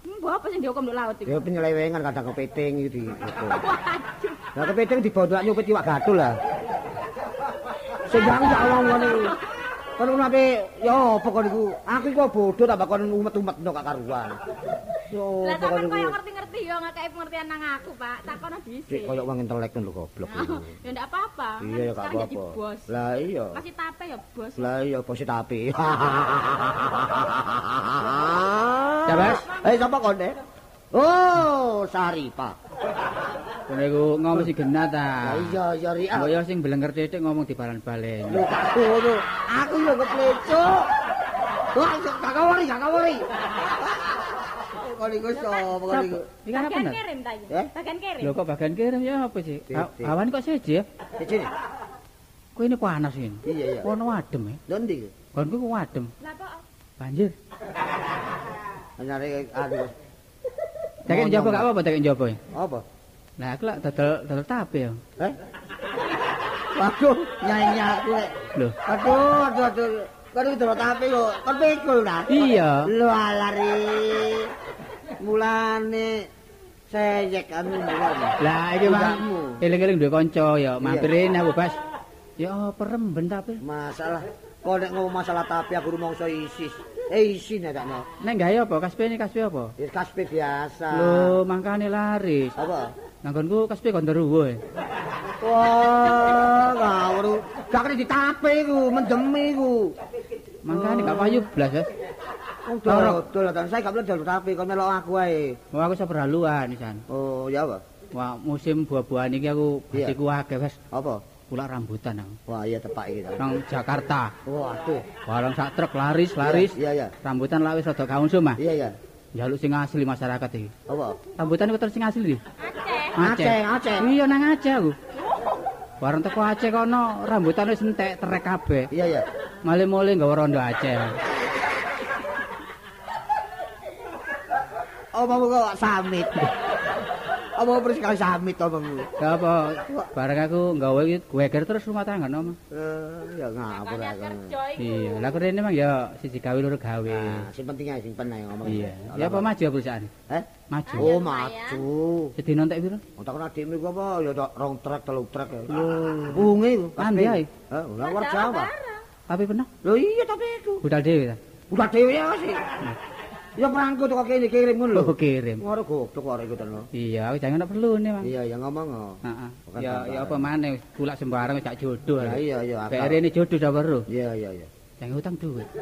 Hmm, mbok apa sing dihukum laut iku? Ya penyelewengan kadang kepiting iki di. Lah kepiting dibondok nyupit iwak gadul lah. Ya Allah ngene. Kon nape ya apa kon iku? Aku iku bodoh tak kon umet-umet no gak karuan. Yo Lah apa kon sampean iku? koyo ngerti-ngerti yo ngakei pengertian nang aku, Pak. Takono dhisik. koyo wong intelek lho goblok. Ya ndak apa-apa. Iya ya gak apa-apa. Lah iya. Kasih tape ya, Bos. Lah iya bos tapi. Siapa? Eh sapa kon deh? Oh, Saripah. Kene iku ngomong si genah ta. Lah iya iya ri. Mbok ya sing belenger titik ngomong dibalen-balen. Lho gak ngono. Aku yo kepleco. Wah, gak kawari, gak kawari. Kali iku sapa kali iku? Iki kan apa Bagian kirim ta iki? Eh? Bagian kirim. Lho kok bagian kirim ya apa sih? Awan kok seje ya? Sini. Kok ini panas ini? Iya iya. Ono adem ya? Lho ndi? Kok adem. Lah kok Banjir. Nyari aduh. Tekek njaba gak apa-apa njaba. ya? Apa? Lah aku lak dodol dodol tape ya. Eh? Waduh, nyanyi aku lek. Loh. Aduh, aduh, aduh. Kan iki dolo tape kok. Kan pikul ta? Iya. Lho alari. Mulane seyek anu mulane. Lah iki Bang. Udamu. Eling-eling duwe kanca ya mampirin aku Bas. Ya apa remben tape. Masalah kok nek ngomong masalah tape aku rumangsa isis. Eh isin ya takno. Nek gawe apa? Kaspe ini kaspe apa? Ya kaspe biasa. Lho, mangkane laris. Apa? Nanggonku kaspe kondoruwo. Wah, ngawur. Gak kena ditape iku, mendemi iku. Mangkane gak payu blas, Bas. Wong dodol dan saya gak boleh dodol tape kon melok aku ae. Wah, aku seberhaluan pisan. Oh, ya apa? Wah, musim buah-buahan iki aku Iya. basiku akeh, Bas. Apa? Kula rambutan aku. Wah, iya tepak iki. Nang Jakarta. Waduh. Barang sak truk laris, laris. Iya, iya. Rambutan lak wis rada kaungsum ah. Iya, iya. Njaluk sing asli masyarakat iki. Apa? Rambutan iku terus sing asli. Aceh. Aceh, Aceh. Iya nang Aceh aku. Bareng teko Aceh kono rambutan wis entek terek kabeh. Iya, iya. Male-male nggawa rondo Aceh. Omongmu kok samit. Omongmu persis kali samit omongmu. Gak apa, bareng aku nggawa iki geger terus rumah tangga nomah. Eh, ya ngapur aku. Iya, lah kene mang ya siji gawe loro gawe. Nah, sing penting ae sing penting ngomong. Iya. Ya apa maju ya perusahaan? Eh? Maju. Oh, maju. Sedina entek piro? Otak kena adikmu iku apa? Ya tok rong trek, telu trek. Lho, bunge iku. Andi ae. Heh, ora Jawa. Tapi pernah Lho iya tapi iku. budal dhewe ta? Udah dhewe ya sih. Ya perangku teko kene kirim ngono lho. Oh, kirim. Ngoro goblok kok iku tenan. Iya, aku jangan perlu nih, Mang. Iya, ya ngomong. oh. Heeh. Ya ya apa maneh pulak sembarang wis gak jodoh. Ya iya iya. akal. PR ini jodoh dah baru. Iya iya iya. Jangan utang duit.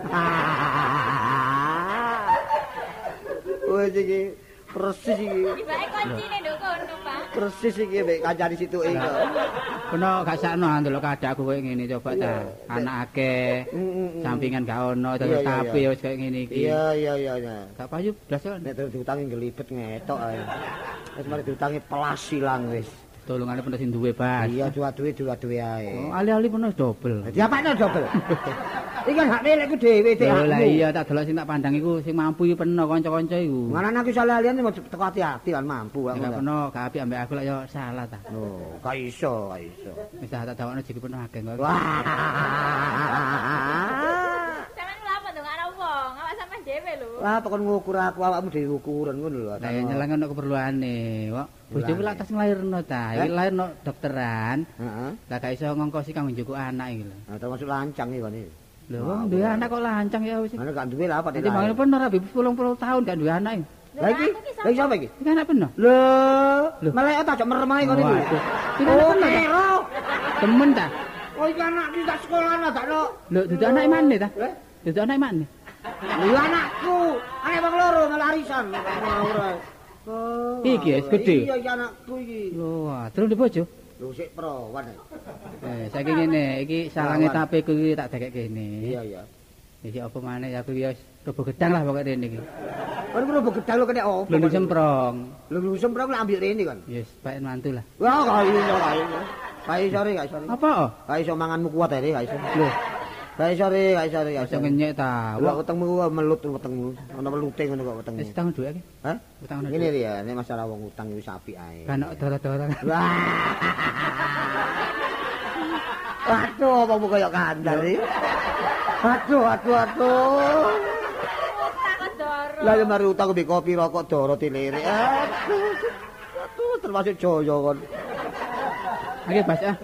Wes iki persis iki. Pak. Persis iki mek kancane situ iki. Kena gak sakno ndelok kadakku koyo ngene coba ta. Anak akeh, Mm, mm, mm. sampingan gak ono, terus tapi ya wis koyo ngene iki. Iya iya iya iya. Gak payu blas kok. Nek terus diutangi ngelibet ngetok ae. Wis mari diutangi pelas ilang wis. Tolongane sing duwe, Bas. Iya dua duwe dua duwe ae. Oh, ali-ali pun wis double. Dadi apane dobel? Iki kan hak milikku dhewe Lho lah iya tak delok sing tak pandang iku sing mampu iki peno kanca-kanca iku. Mana aku salah liyan mau teko hati-hati kan mampu aku. gak peno gak apik ambek aku lak yo salah ta. Oh, gak iso, gak iso. Wis tak dawakno jeki peno akeh kok. Wah. Sampeyan nglapo to karo wong, awak sampean dhewe lho. Lah pokon ngukur aku awakmu dhewe ukuran ngono lho. Lah ya nyelang ono keperluane, kok. Bojoku lak tas nglairno ta. Iki Eh? lairno dokteran. Heeh. Lah gak iso ngongkosi kanggo njukuk anak iki lho. Nah, termasuk lancang iki iki. Lho, wong duwe anak kok lancang ya wis. Mana gak duwe lah apa Dadi mangane peno rabi 10 tahun gak duwe anak. iki. Lah iki, iki sapa iki? Iki anak peno. Lho, Lho. malah otak aja merem ae kon iki. Iki anak Oh, peno ta? mero. Temen ta? Oh, iki anak kita sekolah ada no. Lho, dudu anak mana ta? Eh? Dudu anak mana? Lho anakku, anak bang loro malah arisan. Oh. Iki, wis gede? Iya, iki anakku iki. Lho, terus di bojo. Lho sik perawan. ae. Eh, saiki ngene, iki salange Lawan. tape ku iki tak dekek kene. Iya, iya. Iki apa maneh aku ya robo gedang lah pokoke rene iki. Kan kuwi robo gedang lo kena opo? Lho semprong. Lho lho semprong lek ambil rene kan. Yes, baik mantu lah. Wah, gak iso, iso. Gak iso re, gak iso. Apa? oh? Gak iso manganmu kuat ae, gak iso. Lho, Gak iso re, gak iso re, gak iso iso. ngenyek ta. Wetengmu ku melut wetengmu. Ono pelute ngono kok wetengmu. wis utang dhuwit iki. Hah? Utang Ngene ri ya, nek masalah wong utang wis apik ae. Kan doro-doro. Wah. Waduh, apa mu kaya kandar iki? Waduh, waduh, waduh. Lah mari utang mbek kopi rokok doro dilirik. Aduh. Aduh, termasuk joyo kon. Oke, ah.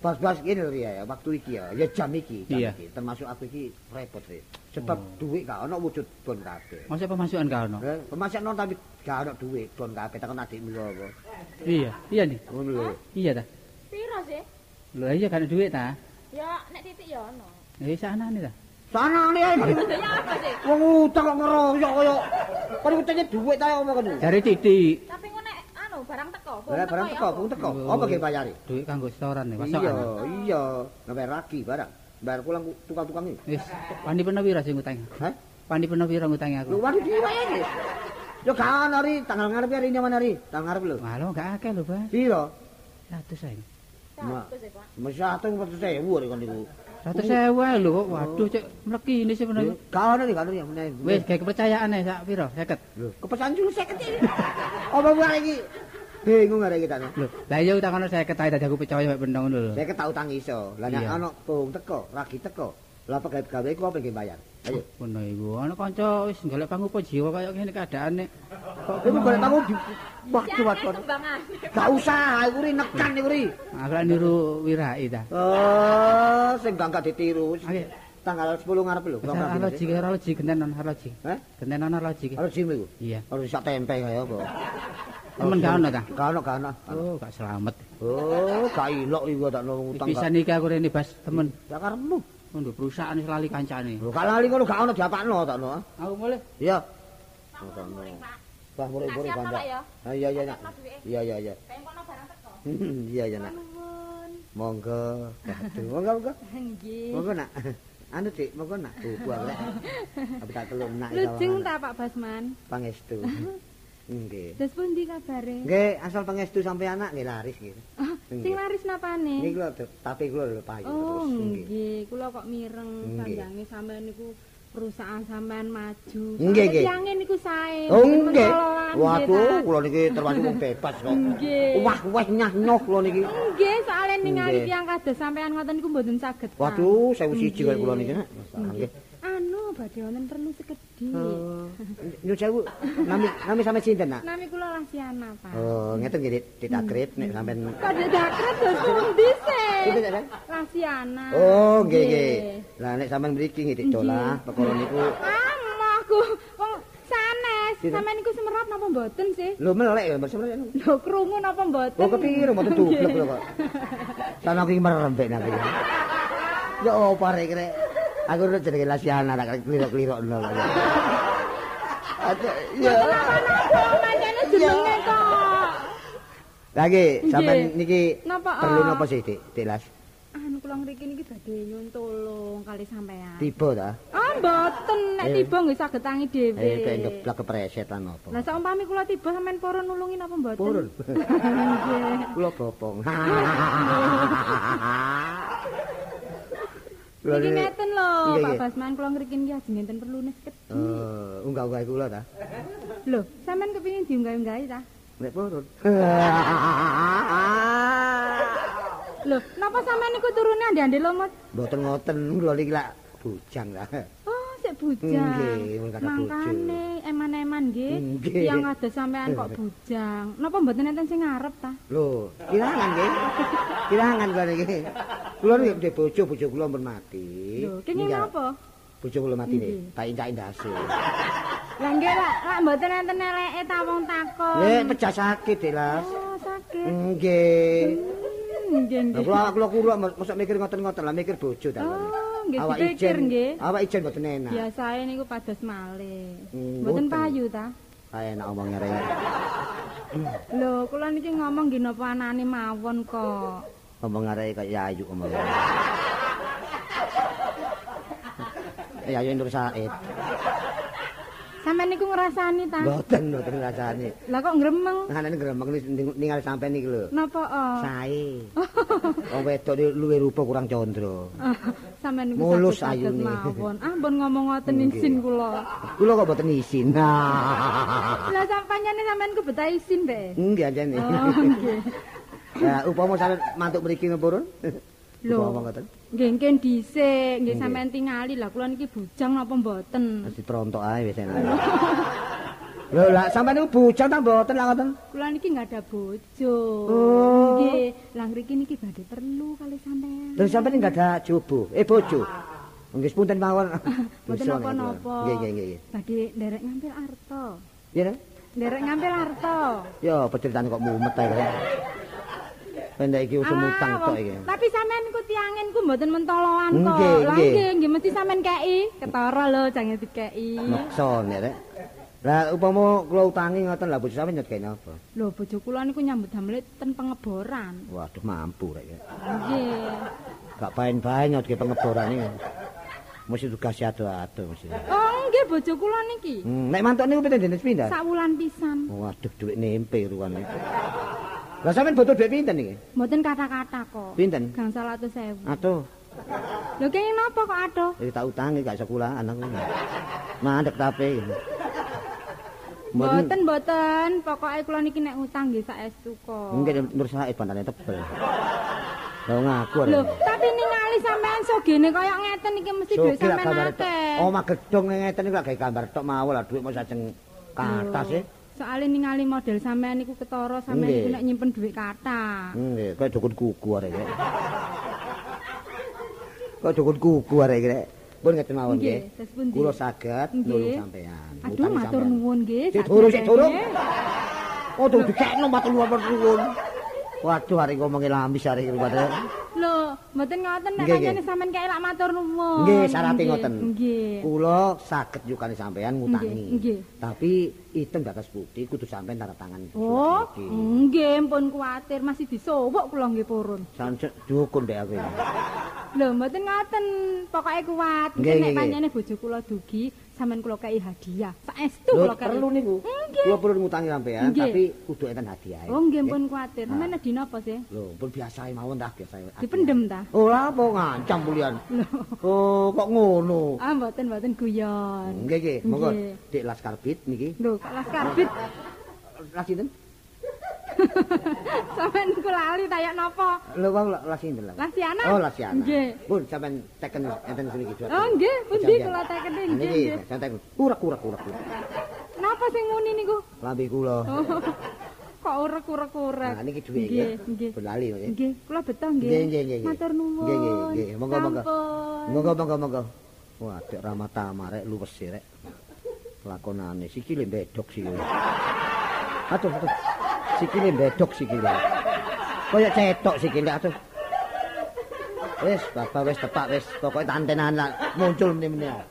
Bas-bas gini lho ya, waktu iki ya, ya jam iki, jam Iya. iki. Termasuk aku iki repot sih. Sebab duit gak ono wujud bon kabeh. Masa pemasukan ka ono? Eh, pemasak non tapi gak ono duit bon kabeh tekan adikmu apa. Iya, iya nih. Ngono lho. Iya ta. Piro sih? Lho iya kan duit ta. Ya nek titik ya ono. Eh sanane ta. Sana nih ae. Ya apa sih? Wong utang kok ngeroyok kaya. Kan utangnya duit ta omong kan. Jare titik. Tapi engko nek anu barang teko, Lah barang ya teko, apa? bung teko. Oh. Apa ge bayari? Duit kanggo setoran nih, Iya, pasokan. iya. Ngebayar lagi barang. Bayar pulang tukang-tukang iki. Wis, pandi peno pira sing utang? Hah? Pandi peno pira ngutangi aku? waduh diwe iki. Yo gak ono ri, tanggal ngarep hari nyaman hari. Tanggal ngarep lho. Malah gak akeh lho, Bas. Piro? 100 ae. Ma. Pak. Atung empat sewu ri kon niku. 100 ae lho kok. Waduh, cek mleki ini sih bener. Gak ono ri, gak ri. meneh. Wis, gawe kepercayaan ae sak pira? 50. Lho, julu 50 iki. Apa buat iki? Bingung arek iki tak. Lho, lah iya takono 50 ae dadi aku percaya mek pentong ngono lho. Saya ketau tang iso. Lah nek ana bung teko, ragi teko. Lah pegawe-gawe iku apa nggih bayar? Ayo. Ngono iku. Ana kanca wis golek pangupa jiwa kaya ngene keadaane. Kok kowe golek di waktu waktu. Kembangan. Gak usah, iku ri nekan iku ri. Aku lak niru wirai ta. Oh, sing gak gak ditiru. Tanggal 10 ngarep lho. Arloji kaya arloji gentenan arloji. Hah? Gentenan arloji ki. Harus jim iku. Iya. Harus sak tempe kaya apa. Temen gak ono ta? Gak ono, gak ono. Oh, gak selamat. Oh, gak ilok iku tak nang utang. Pisan iki aku rene bas temen. Ya karepmu. Untuk perusahaan wis lali kancane. Lho gak lali ngono gak ono diapakno tak no. Aku mulai. Iya. Murid-murid Siap, kanca. Pak, ya? Ah, iya iya nak. Iya iya iya. Pengen kono barang teko. Iya iya nak. Nuwun. Monggo. Aduh, monggo monggo. Nggih. Monggo nak. Anu Dik, monggo nak. Buah rek. Apa tak kelon nak Lujeng ta Pak Basman? pangestu. Nggih. Terus pundi kabare? Nggih, asal pangestu sampai anak nggih laris nggih. Ah, sing laris napane? Niki lho tapi kula lho payu Oh, terus nggih. nggih. Kula kok mireng Nggih. sandange sampean niku perusahaan sampean maju. Nggih, nggih. Tiange niku sae. Oh nggih. nggih, Waduh, kula niki termasuk wong bebas kok. Nggih. Wah, wah nyah nyoh kula niki. Nggih, soalnya ningali Nggih. tiyang kados sampean ngoten niku mboten saged. Waduh, sewu siji kula niki nak. Nggih. Badhe wonten perlu sekedhik. Oh. Nyun sewu. Nami nami sampe sinten nak? Nami kula Lasiana, Pak. Oh, ngeten nggih Dik, ditakrib nek sampean Kok dakret dos pundi sih? Sinten Dik? Lasiana. Oh, nggih nggih. Lah nek sampean mriki nggih dolah perkara niku Ah, aku wong sanes. Sampeyan niku semerap napa mboten sih? lho melek ya Mas Semrene. Lho krungu napa mboten? Oh, kepiro mboten dublek lho kok. Sana aku iki merembek nak iki. Ya opo rek rek. Aku udah jenenge Lasiana tak kliro-kliro kok. Aduh, ya. Pancene jenenge kok? Lagi sampean niki perlu ah? napa sih Dik? Dik Las? Anu kula ngriki niki badhe nyuwun tulung kali sampean. Tiba ta? Ah, mboten. Nek Eh. tiba nggih saged tangi dhewe. Eh kayak ngeblak kepreset lan apa? Lah saumpami kula tiba sampean purun nulungi napa mboten? Purun. Kula bopong. Niki ngeten lho, Nggih, Pak nggih. Basman kula ngriki niki ajeng ngenten perlu nes kedhi. Eh, unggah-unggah kula ta? Lho, sampean kepengin diunggah-unggahi ta? Nek purun. Lho, napa sampean niku turune ande-ande lomot? Mboten ngoten, kula niki lak bujang ta. Sik bujang. Nggih. Mangkane eman-eman nggih. Nggih. Yang ada sampean kok bujang. Napa mboten enten sing ngarep ta? Lho, kirangan nggih. Kirangan kula niki. Kula ndek bojo, bojo kula pun mati. Lho, kenging napa? Bojo kula mati Nggih. tak indak indase. Lah nggih lak, lak mboten enten eleke ta wong takon. Nek pecah sakit, Delas. Oh, sakit. Nggih. Hmm, Nggih, Lah nggih. kula kula kula mosok mikir ngoten-ngoten lah mikir bojo ta. Oh, nggih Awak dipikir nggih. awak ijen mboten enak. Biasae niku pados malih. Hmm, Mboten payu ta? Kayak enak omongnya rek. Lho, kula niki ngomong nggih napa anane mawon kok. Ngomong arek kaya ayu ngomong. Ya ayu Nur Said. Sampeyan niku ngrasani ta? Mboten mboten rasane. Lah kok ngremeng? Ngene gremeng ning- ningali sampean iki lho. Napa oh? Sae. Wong wedok luwe rupa kurang condro. Sampeyan niku Mulus ayune. mawon. Ah, mbon ngomong ngoten isin kula. Kula kok mboten isin. Nah. Lah sampanyane sampeyan ku betah isin be. Nggih anjene. Oh, nggih. Ya upama sampean mantuk mriki ngepurun. Lho. Ngoten. Nggih nggih dhisik, nggih sampeyan tingali lah kula niki bujang napa mboten. Mesti trontok ae wis enak. Lho lah sampean niku bujang ta mboten lah ngoten? Kula niki nggak ada bojo. Oh. Nggih, lah ngriki niki badhe perlu kali sampean. Lho sampean enggak ada jobo, eh bojo. Nggih punten mawon. Mboten napa-napa. Nggih nggih nggih. Badhe nderek ngambil arto. Ya Nek? Nderek ngambil arto. Ya apa ceritane kok mumet ae. Pendek iki usum utang tok iki. Ah, Tapi sampean niku tiangen ku mboten mentoloan kok. Nggih, nggih. nggih, mesti sampean kei. Ketara lho jangan dikei. Maksa nek Rek. Lah upama kula utangi ngoten lah bojo sampean nyet kene apa? Lho bojo kula niku nyambut damel ten pengeboran. Waduh mampu rek. ya. Nggih. Gak bain-bain ke pengeboran iki. Mesti tugas ado-ado mesti. Oh nggih bojo kula niki. Hmm, nek mantuk niku pinten dene pindah? Sak wulan pisan. Waduh dhuwit nempe ruwan iki. Lah sampean butuh dhuwit pinten iki? Mboten kata-kata kok. Pinten? Gangsal atus sewu. Atuh, Lho kenging napa kok adoh? iki tak utangi gak sekolah anakku. Mandek tape. Mboten mboten, pokoke kula niki nek utang nggih saestu kok. Mungkin Nur Said bandane tebel. Lah ngaku. Lho, tapi ningali sampean sogene kaya ngeten iki mesti lah sampean akeh. Omah gedhong ngeten iki lak gawe gambar tok mau lah dhuwit mau sajeng katas e. Soale ningali model sampean niku ketara sampean niku nek nyimpen duit kathah. Nggih, kaya dukun kuku arek iki. Kaya dukun kuku arek iki. rek. Pun ngeten mawon Nggih? Kula saged nulung sampean. Aduh matur nuwun nggih. Sik durung, sik durung. sakjane. Oh, dikekno matur nuwun. Waduh, arek ngomongin lamis arek iki padahal. Lho, mboten ngoten nek nggih. sampean kae lak matur nuwun. Nggih, syarate Nggih, ngoten. Nggih. Kula saged yukani sampean ngutangi. Nggih. Tapi item batas putih kudu sampean tanda tangan. Oh, nggih pun kuwatir masih disowok kula nggih purun. Sancet dukun dek aku. ini. Lho, mboten ngoten. Pokoke kuat. Nek pancene bojo kula dugi, sampean kula kei hadiah. Saestu kula kei. perlu niku. Kula perlu ngutangi sampean, tapi kudu enten hadiah. Oh, nggih pun kuwatir. Sampeyan dina apa sih? Lho, pun biasa mawon dah biasa. Dipendem ta? Oh, lah apa ngancam bulian. Oh, kok ngono? Ah, mboten mboten guyon. Nggih, nggih. Monggo. Dik Laskar Bit niki. Lho, kok las karbit Las sinten? sampean niku lali tayak napa? Lho, wau las sinten lah. Lasiana? Oh, Lasiana. Nggih. Pun sampean teken enten sini iki. Oh, nggih, pundi kula nggih. Niki, nggih. saya teken. Kurak-kurak kurak. Napa sing muni niku? Lambe kula. Oh, kok urek-urek-urek. Nah, niki dhuwit Nggih, ya. nggih. Berlali ya. Nggih, kula beto nggih. Nggih, nggih, nggih. Matur nuwun. Nggih, nggih, nggih. Monggo, monggo. Sampun. Monggo. Wah, dek ramata marek luwes sih rek. Lakonane sikile bedok sikile. Aduh, aduh. Sikile bedok sikile. Kaya cetok sikile aduh. Wis, bapak wis tepak wis. Pokoke tantenan muncul meneh-meneh.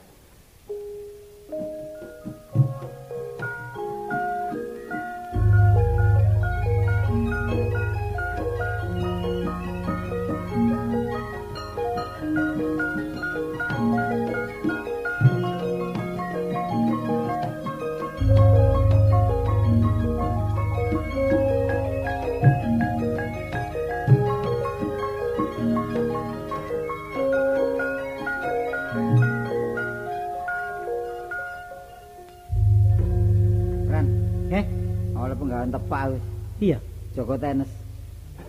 Joko tenis.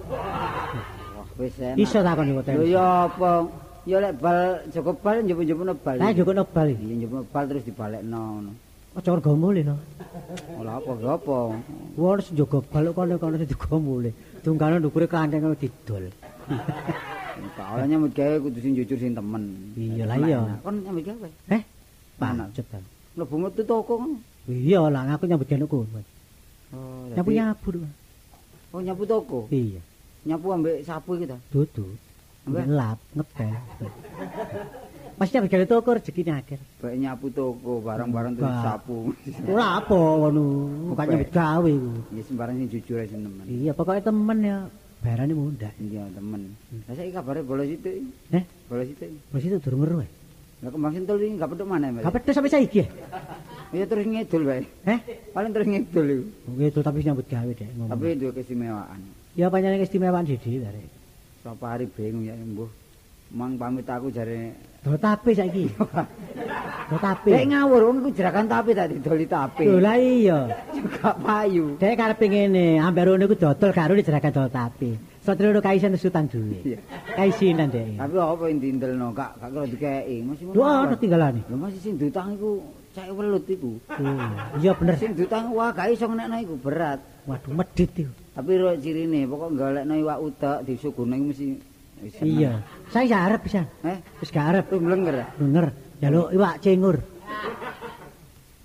Wah, wis enak. Iso takon iku Lho ten. ya apa? Ya lek bal Joko bal njupuk-njupukno bal. Lah juga nobal iki. Iya njupuk bal terus dibalekno ngono. Aja ora gomule no. Olah apa gak apa. Wong njogo bal kono-kono sing digomule. Tunggane ndukure kancing karo didol. Kalau nyambut gawe kudu sing jujur sing temen. Iya lah iya. Kon nyambut gawe. Eh, pancet kan. Mlebu metu toko ngono. Iya lah, aku nyambut gawe kono. Oh, Nyapu dadi- nyapu. Oh, nyapu toko. Iya, Nyapu ambek sapu iki ta. dudu. Ngelap, ngepel. Mas nyambut gawe toko rezekine akeh. Baik nyapu toko, barang-barang terus sapu. Ora apa ngono, bukan nyambut gawe iku. Ya sembarang sing jujur aja temen. Iya, pokoknya temen ya. Barane mundak. Iya, temen. Lah saiki kabare bolos itu. Eh, Bolos itu. wis itu durung meru. eh. Lah kembang sentul iki gak petuk maneh, Mas. Gak pedes sampai saiki. ya? Terus ngidul bae. Eh, Paling terus ngidul iku. gitu tapi nyambut gawe deh ngomong. Tapi duwe keistimewaan. ya panjenengan keistimewaan sithik dari. Sapa hari bingung ya mbuh. Mang pamit aku jare Do tapi saiki. Do tapi. Lek ngawur wong iku jerakan tapi tadi doli tapi. Lho lah iya. Juga payu. Dek karepe ngene, ambar ngono iku dodol karo dijerakan dodol tapi. Satriya kaisen utang duwe. Iya. Kaisinan dek. Tapi apa yang dindelno kak, gak kira dikei. Masih Lho ana tinggalane. Lho masih sing diutang iku cek welut iku. Iya bener. Sing diutang wah gak iso ngenekno iku berat. Waduh medit iku. Tapi ro cirine pokok golekno iwak utek disugune iku mesti wis seneng. Iya. Saya arep pisan. Eh, Wis gak arep. lu mlenger. Bener. Jaluk iwak cengur.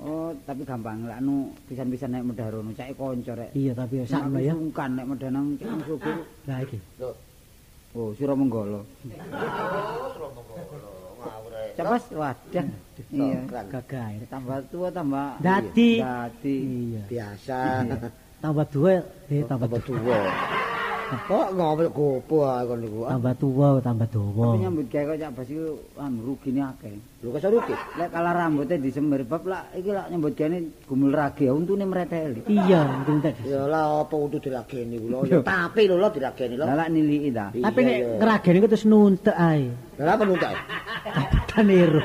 Oh, tapi gampang lek anu pisan-pisan nek medhar rono cek kanca rek. Iya tapi ya sakno ya. Sungkan nek medhar nang cek suku. Lah iki. Oh, Suramengala. Cepas wadah. Iya. Gagah. Tambah tua tambah Dadi. Iya, Dadi. Iya. Biasa. Tambah dua, eh tambah Tambah dua. Tuwa. Kok ngomel gopo kon niku. Tambah tua, tambah dawa. Tapi nyambut gawe kok cak bas iku anu rugine akeh. Lho kok rugi. Lek kala rambutnya disemir bab lah iki lak nyambut gawe gumul rage untune mreteli. Iya, itu tadi. Ya lah apa untuk dirageni kula. Ya tapi lho lho dirageni lho. Lah lak niliki ta. Tapi nek iya. ngerageni ku terus nuntek ae. Lah apa nuntak? Tanero.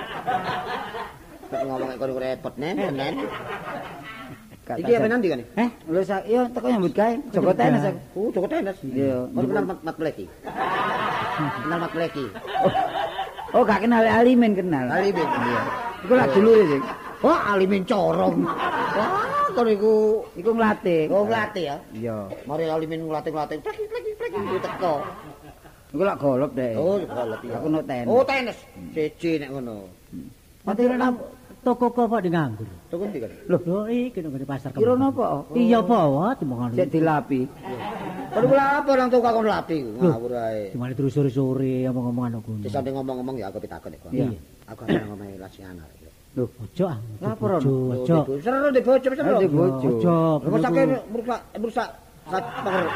Kok ngomong kok repot nen, nen. Iki apa nanti kan? Eh, Lho sak yo teko nyambut gawe. Joko tenis aku. Oh, Joko tenis. Iya. Baru kenal mat mat pleki. Kenal mat pleki. Oh, gak kenal Alimin kenal. Alimin. Iya. Iku lak dulure sih. Wah, alimin corong. Wah, kono iku Iku nglatih. oh nglatih ya. Iya. Mari alimin nglatih-nglatih. Pleki pleki pleki teko. Iku lak golop deh. Oh, ya. Aku no tenis. Oh, tenis. Siji nek ngono. Mati nek toko kok di nganggur. Tuku ndi kan? Loh, lho iki nang pasar Kira Kembang. napa? Iya apa wae timbang Sik dilapi. Perlu kula apa nang tukang kon lapi ngawur ae. Cuma terus sore-sore omong-omong ngono. Di samping ngomong-ngomong ya aku pitakon kok. Iya. Aku ana ngomahe Lasiana. Lho, Ojo ah. Laporan. Ojo, ojo. Seru di bojo seru. Di bojo. Ojo. Rumah sakit merusak merusak sak penger.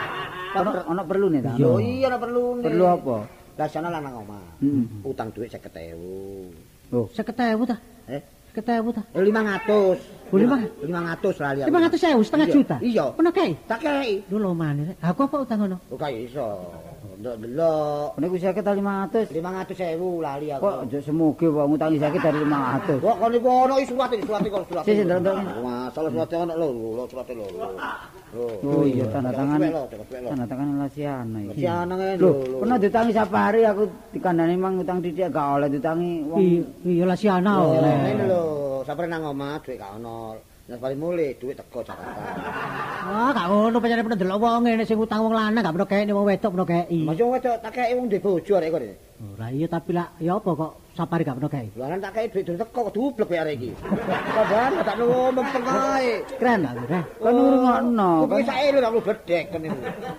ono ono perlu nih ta? Iya. Iya ora perlu. nih. Perlu apa? Lasiana lanang omah. Heeh. Utang duit 50.000. Loh, 50.000 ta? Eh, 50.000 ta? eh 500. Oh, lima? 500 lali. aku. 500.000 setengah juta. Iya. Pernah kae? Tak kei. Lho maneh. Aku apa utang ngono? Kok kaya iso. Ndak delok. niku saya kita 500. 500.000 lali aku. Kok aja semuge wong ngutangi sakit dari 500. Kok kon iku ono surat iki surat iki surat. Sik, sik, ndelok, ndelok. Masalah surat ono lho, lho surat lho. Oh iya tanda tangan. Tanda tangan. Lasiana iki. Lasiana ngene Lho, lho. pernah ditangi sapa hari aku dikandani mang utang didik gak oleh ditangi wong. Iya, lah si ana Oh, oleh. ngene lho, sapre nang omah dhuwit gak ono. Nek paling mulih dhuwit teko Jakarta. Wah, gak ngono pancen pernah delok wong ngene sing utang wong lanang gak pernah kei wong wedok pernah kei. Masuk wedok tak kei wong duwe bojo arek kene. Ora iya tapi lah ya apa kok sapari gak pernah kei. Lah tak kei dhuwit dhuwit teko dublek ya arek iki. Kabar tak nunggu mempeng. Keren. Kon ngrungokno. Kok iso elu aku bedek kene.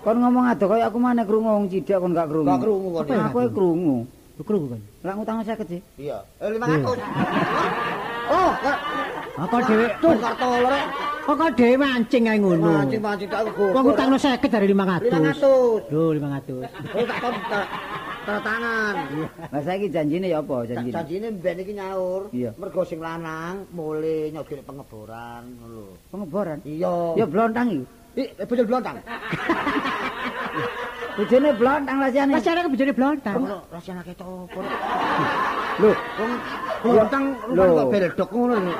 Kon ngomong ado kaya aku maneh krungu wong cidak kon gak krungu. Gak krungu kon. Apa aku krungu. Krungu kan? Lah ngutang sakit sih. Iya. Eh 500. Oh, kok kok dhewe tuh kartu lho. kok kok dhewe mancing ae ngono. Mancing-mancing tak aku. Wong utangno 50 dari 500. 500. Lho 500. Oh tak tahu tanda tangan. Lah saiki janjine ya apa janjine? Janjine mben iki nyaur. Iya. Mergo sing lanang mulih nyogel pengeboran ngono lho. Pengeboran. Iya. Ya blontang iki. Ih, bocil blontang. Bojone blontang Lasiane. Pas arek bojone blontang. Ono rasane ketopo. Lho, Wong blontang Lho. rupane kok beledok ngono lho.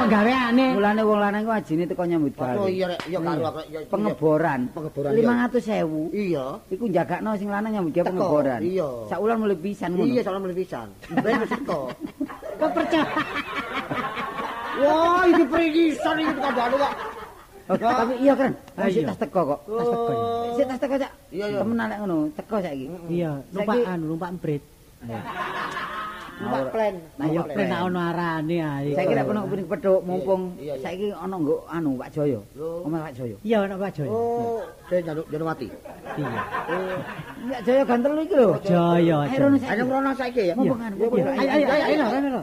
Penggaweane. mulane wong lanang ku ajine teko nyambut gawe. Oh iya rek, iya karo aku iya. Pengeboran. Pengeboran, iya. 500.000. Iya. Iku jagakno sing lanang nyambut gawe pengeboran. iya. Sak wulan mulai pisan ngono. Iya, soalnya mulai pisan. Ben wis teko. Kok percaya? Wah, iki perigisan iki kandhane kok. Oh, tapi iya kan. Ah, iya. tas teko kok. Tas teko. Sik tas teko, Cak. Iya, iya. Temenan lek ngono, teko saiki. Iya, numpak anu, numpak emprit. Numpak plan. Ayo Numpak ben ono arane ae. Saiki lek kono kepengin pedhok mumpung saiki ana nggo anu Pak Joyo. Omah Pak Joyo. Iya, ono Pak Joyo. Oh, saya jaluk jaluk mati. Iya. Pak Joyo ganteng iki lho. Joyo. Ayo rono saiki. Ya. Mumpung anu. Ayo, ayo, ayo,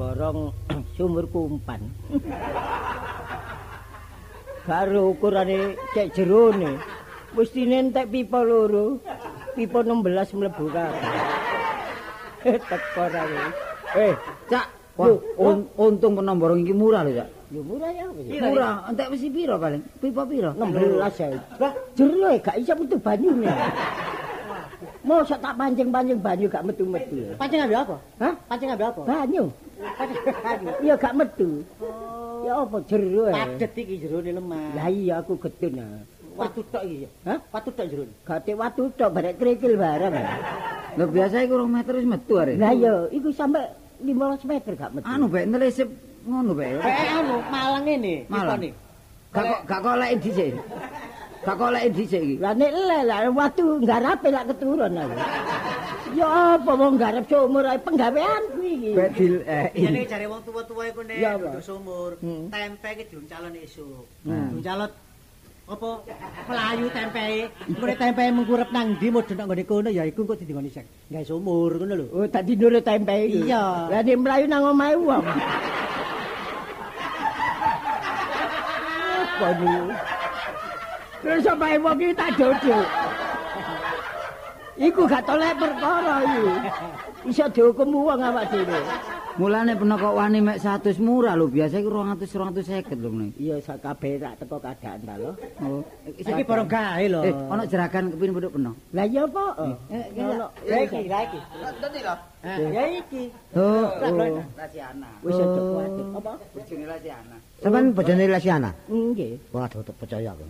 mborong sumur kumpan. Karo ukurane cek jerone. Mestine entek pipa loro. Pipa 16 mlebu kabeh. Teko ra. Eh, Cak. Wah, un- untung penomborong iki murah lho, Cak. Yo murah ya. Murah, entek mesti piro paling? Pipa piro? 16 ya. Lah, jero gak iso metu banyune. Mosok tak pancing-pancing banyu gak metu-metu. Pancing ambil apa? Hah? Pancing ambil apa? Banyu. Iya gak metu. Ya apa jero e? Padet iki jerone lemah. Lah iya aku gedun ah. Watu tok iki. Hah? Watu tok jerone. Gate watu tok barek krikil barang. Lho biasa iku 2 meter wis metu are. Lah iya, iku sampe 15 meter gak metu. Anu bae nelesip ngono bae. Eh anu malang ini, Malang. Gak kok gak kok lek dhisik. Gak kok lek dhisik iki. Lah nek le lah watu ngarape lak keturun aku. Ya apa wong garap sumur ae penggaweanku iki. Bae dil eh jare wong tuwa-tuwa iku nek nduk sumur, Hmm. tempe iki diuncalon esuk. Hmm. Diuncalon Apa melayu tempe? Ngene tempe mengkurep nang ndi mudhun nang ngene kono ya iku kok didingoni sek. Gawe sumur ngono lho. Oh, tadi nurut tempe iki. Iya. Lah nek mlayu nang omahe wong. Apa? Terus omahe wong iki tak dodok. Iku gak tolek perkara iki. Iso dihukum wong awak dhewe. Mulane kok wani mek 100 murah lho, biasa iku 200 250 lho meneh. Iya sak kabeh tak teko keadaan ta lho. Oh, Iki barang gawe lho. Eh, ana jeragan kepin penduk peno. Lah iya apa? Eh, iki. Ya iki, lah iki. Dadi lho. Ya iki. Oh, Lasiana. Wis aja kuwatir. Apa? Bojone Lasiana. Sampeyan bojone Lesiana. Nggih. Waduh, tak percaya aku.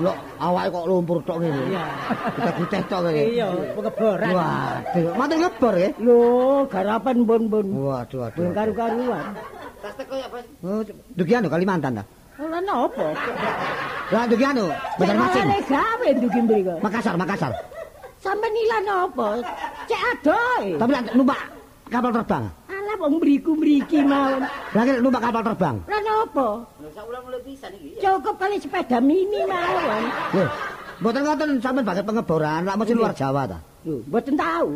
Lho, awake kok lumpur tok ngene. Iya. Kita guteh tok ngene. Iya, pengeboran. Waduh, matur ngebor ya. Lho, garapan bon-bon. Waduh, waduh. Ben karu-karuan. Tas teko ya, Bos. Oh, dugian Kalimantan ta? Ora napa? Lah dugian Banjar Masin. Cek gawe ndugi mriko. Makassar, Makassar. Sampe nilan apa? Cek adoh. Tapi lek numpak kapal terbang. Alah wong mriku-mriki mawon. Lah nek numpak kapal terbang. Lah napa? Pisan iki. Cukup kali sepeda mini mawon. Lho, mboten ngoten sampean baget pengeboran, lak mesti luar Jawa ta. Lho, mboten tahu.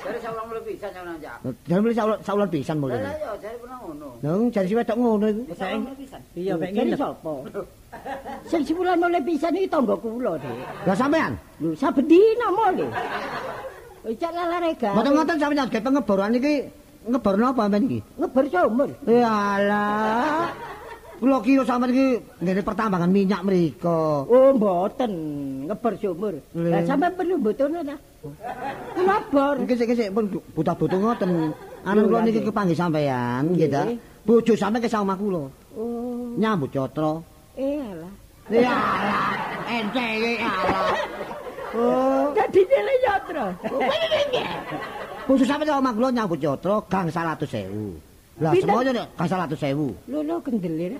Jare sak ulang mulai pisan nang saulan saulan pisan mulai. Lah ya jare pernah ngono. Nang jare si wedok ngono iku. Pisan. Iya, mek Jadi ngene. sapa? Sing sebulan mulai pisan iki tangga kula, Dik. Lah sampean, Lho, saben dina mulai. Oh, Cek lalare gawe. mboten ngoten sampean baget pengeboran iki ngebor napa sampean iki? ngeber sumur. Yalah. Kula kira sampean iki ngene pertambangan minyak mriku. Oh, mboten ngeber sumur. Lho. Lah sampe perlu mboten ta? Kula bor. Iki sik sik pun buta butuh ngoten. Anak kula niki kepanggih sampean, nggih ta. Bojo sampean ke omah kula. Oh, Nyambut catra. eh alah. Yalah, ente iki alah. Oh, Dadi nyele yatra. sampean ke omah kula nyambut catra gang 100.000. Lah semoyo nek gang 100.000. Lho lho kendelir.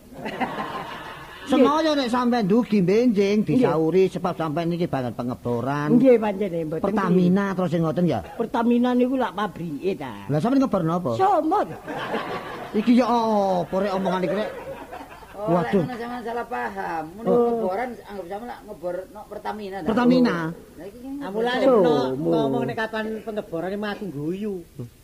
Semoyo nek sampean dugi benjing disauri sebab sampean niki banget pengeboran. Nggih pancene mboten. Pertamina terus sing ngoten ya. Pertamina niku lak pabrike ta. Lah sampean ngebar napa? Sumur. Iki ya apa rek omongan iki rek? Oh, Waduh. Waduh. Sampeyan salah paham. Ngono Oh. ngeboran anggap sama lak ngebor no Pertamina. ta? Pertamina. Lah Amulane Sumur. peno ngomong nek kapan pengeboran iki aku guyu.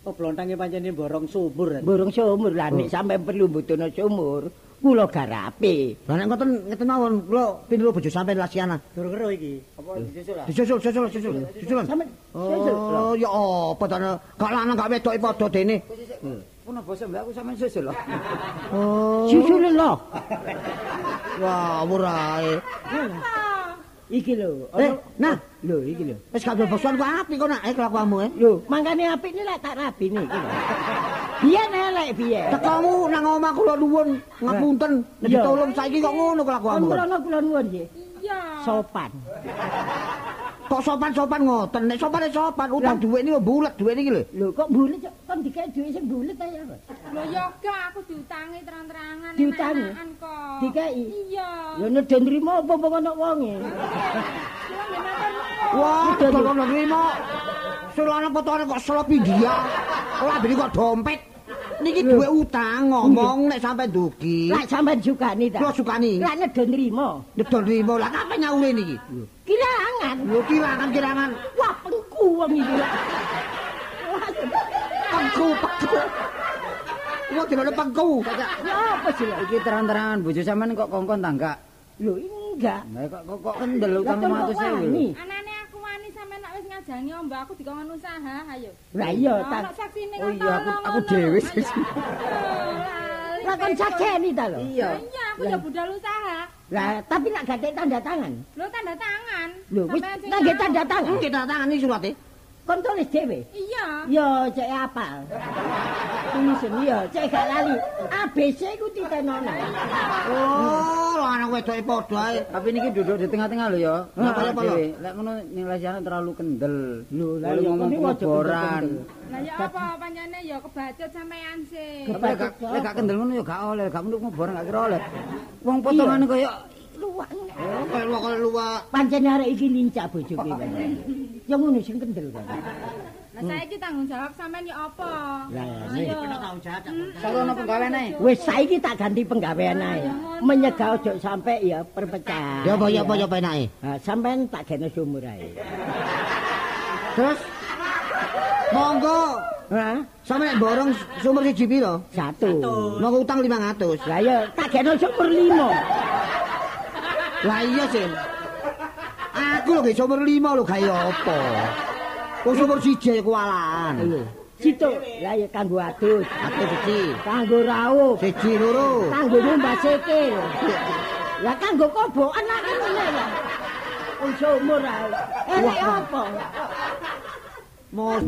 Oh blontange pancene borong sumur. Burung sumur lah nek sampe perlu mbutuhno sumur, kula garape. Lah nek ngoten ngeten mawon kula pindah bojo sampean Lasiana. Dur-kero iki. apa disusul lah. Disusul, susul, susul, susul. Sampe susul. Oh, ya apa to gak lanang gak wedok padha dene. Kok sik Puno basa mbak aku sampean susul loh. Oh. Susul lho. Wah, murahe. Iki lho. Eh, nah, lho iki lho. wis gak bosan kok apik kok nak eh kelakuanmu eh. Lho, mangkane apik ini lek tak rabi niki lho. Biyen elek biyen. Tekamu nang omah kula nuwun ngapunten, nek Iya. ditolong saiki kok ngono kelakuanmu. krono kula nuwun nggih. Iya. Sopan. Kok sopan-sopan ngoten, nek sopan sopan, utang dhuwit niku bulet dhuwit niki lho. Lho kok bulet kok kon dikek dhuwit sing bulet ta ya? Lho ya gak aku diutangi terang-terangan Diutangi? kok. Dikei? Iya. Lho nek den nrimo apa apa ana wonge. Wah, kalau nrimo. Sulane potone kok selop India. Lambene kok dompet. Niki duwe utang ngomong nek sampe dugi. Lah sampean sukani ta? Kula sukani. Lah nek den nrimo. Nedol nrimo lah kapan nyaure niki? Kirangan. Lho kirangan-kirangan. Wah, pengku wong iki. lah. Pengku, pengku. Wah, dene pengku. Ya apa sih lah? Iki terang-terangan bojo sampean kok kongkon ta enggak? Lho enggak. Lah kok kok, kendel Lah utang kon kok 500.000 lho. wani? Anane aku wani sampe nek wis ngajani mbak aku dikongkon usaha, ayo. Lah iya Ono ta. saksine Oh iya, aku aku dhewe. Lali, Lah kon sakjeni ta lho. Iya. Iya, aku ya budal usaha. Lah tapi nak gak tanda tangan. Lho tanda tangan. Lho wis nggih tahu. tanda tangan. Nggih tak tangani surate. Kon tulis dhewe. Iya. Yo cek apal. Tulisan yo cek gak lali. ABC ku titenona. Oh, lanang wedoke padha ae. Tapi niki duduk di tengah-tengah lho ya. Nah, apa, Pak? Lek ngono ning Lasiana terlalu kendel. Lho yo ngomong kendel-kendel. Lah ya apa pancene ya kebacut sampean sih. Lek gak kendel ngono ya gak oleh, gak menduk ngeboran gak kira oleh. Wong potongane koyo Luwak. Oh, kaya luwak kaya luwak. Pancen arek iki lincah bojoke. Yo ngono sing kendel kan. Lah saiki tanggung jawab sampean ya apa? Lah Ayo. tanggung jawab. Sarono penggaweane. wis saiki tak ganti penggawean ae. Menyegah ojo sampe ya perpecahan. Ya apa ya apa ya apa enake? Ha, sampean tak gene sumur ae. Terus monggo Ha? sampe borong sumur siji piro? Satu. Mau utang 500. Lah ya tak gene sumur limo. Lah iya sih. Aku lho ge sumur 5 lho gawe apa? Sumur siji kualaan. Iya. Situ. Lah ya kanggo adus. Aku siji. Kanggo raup. Siji loro. Kanggo nyumbah sikil. Lah kanggo kobokan lah kan ngene ya. Wong sumur ae. Eh apa? Mos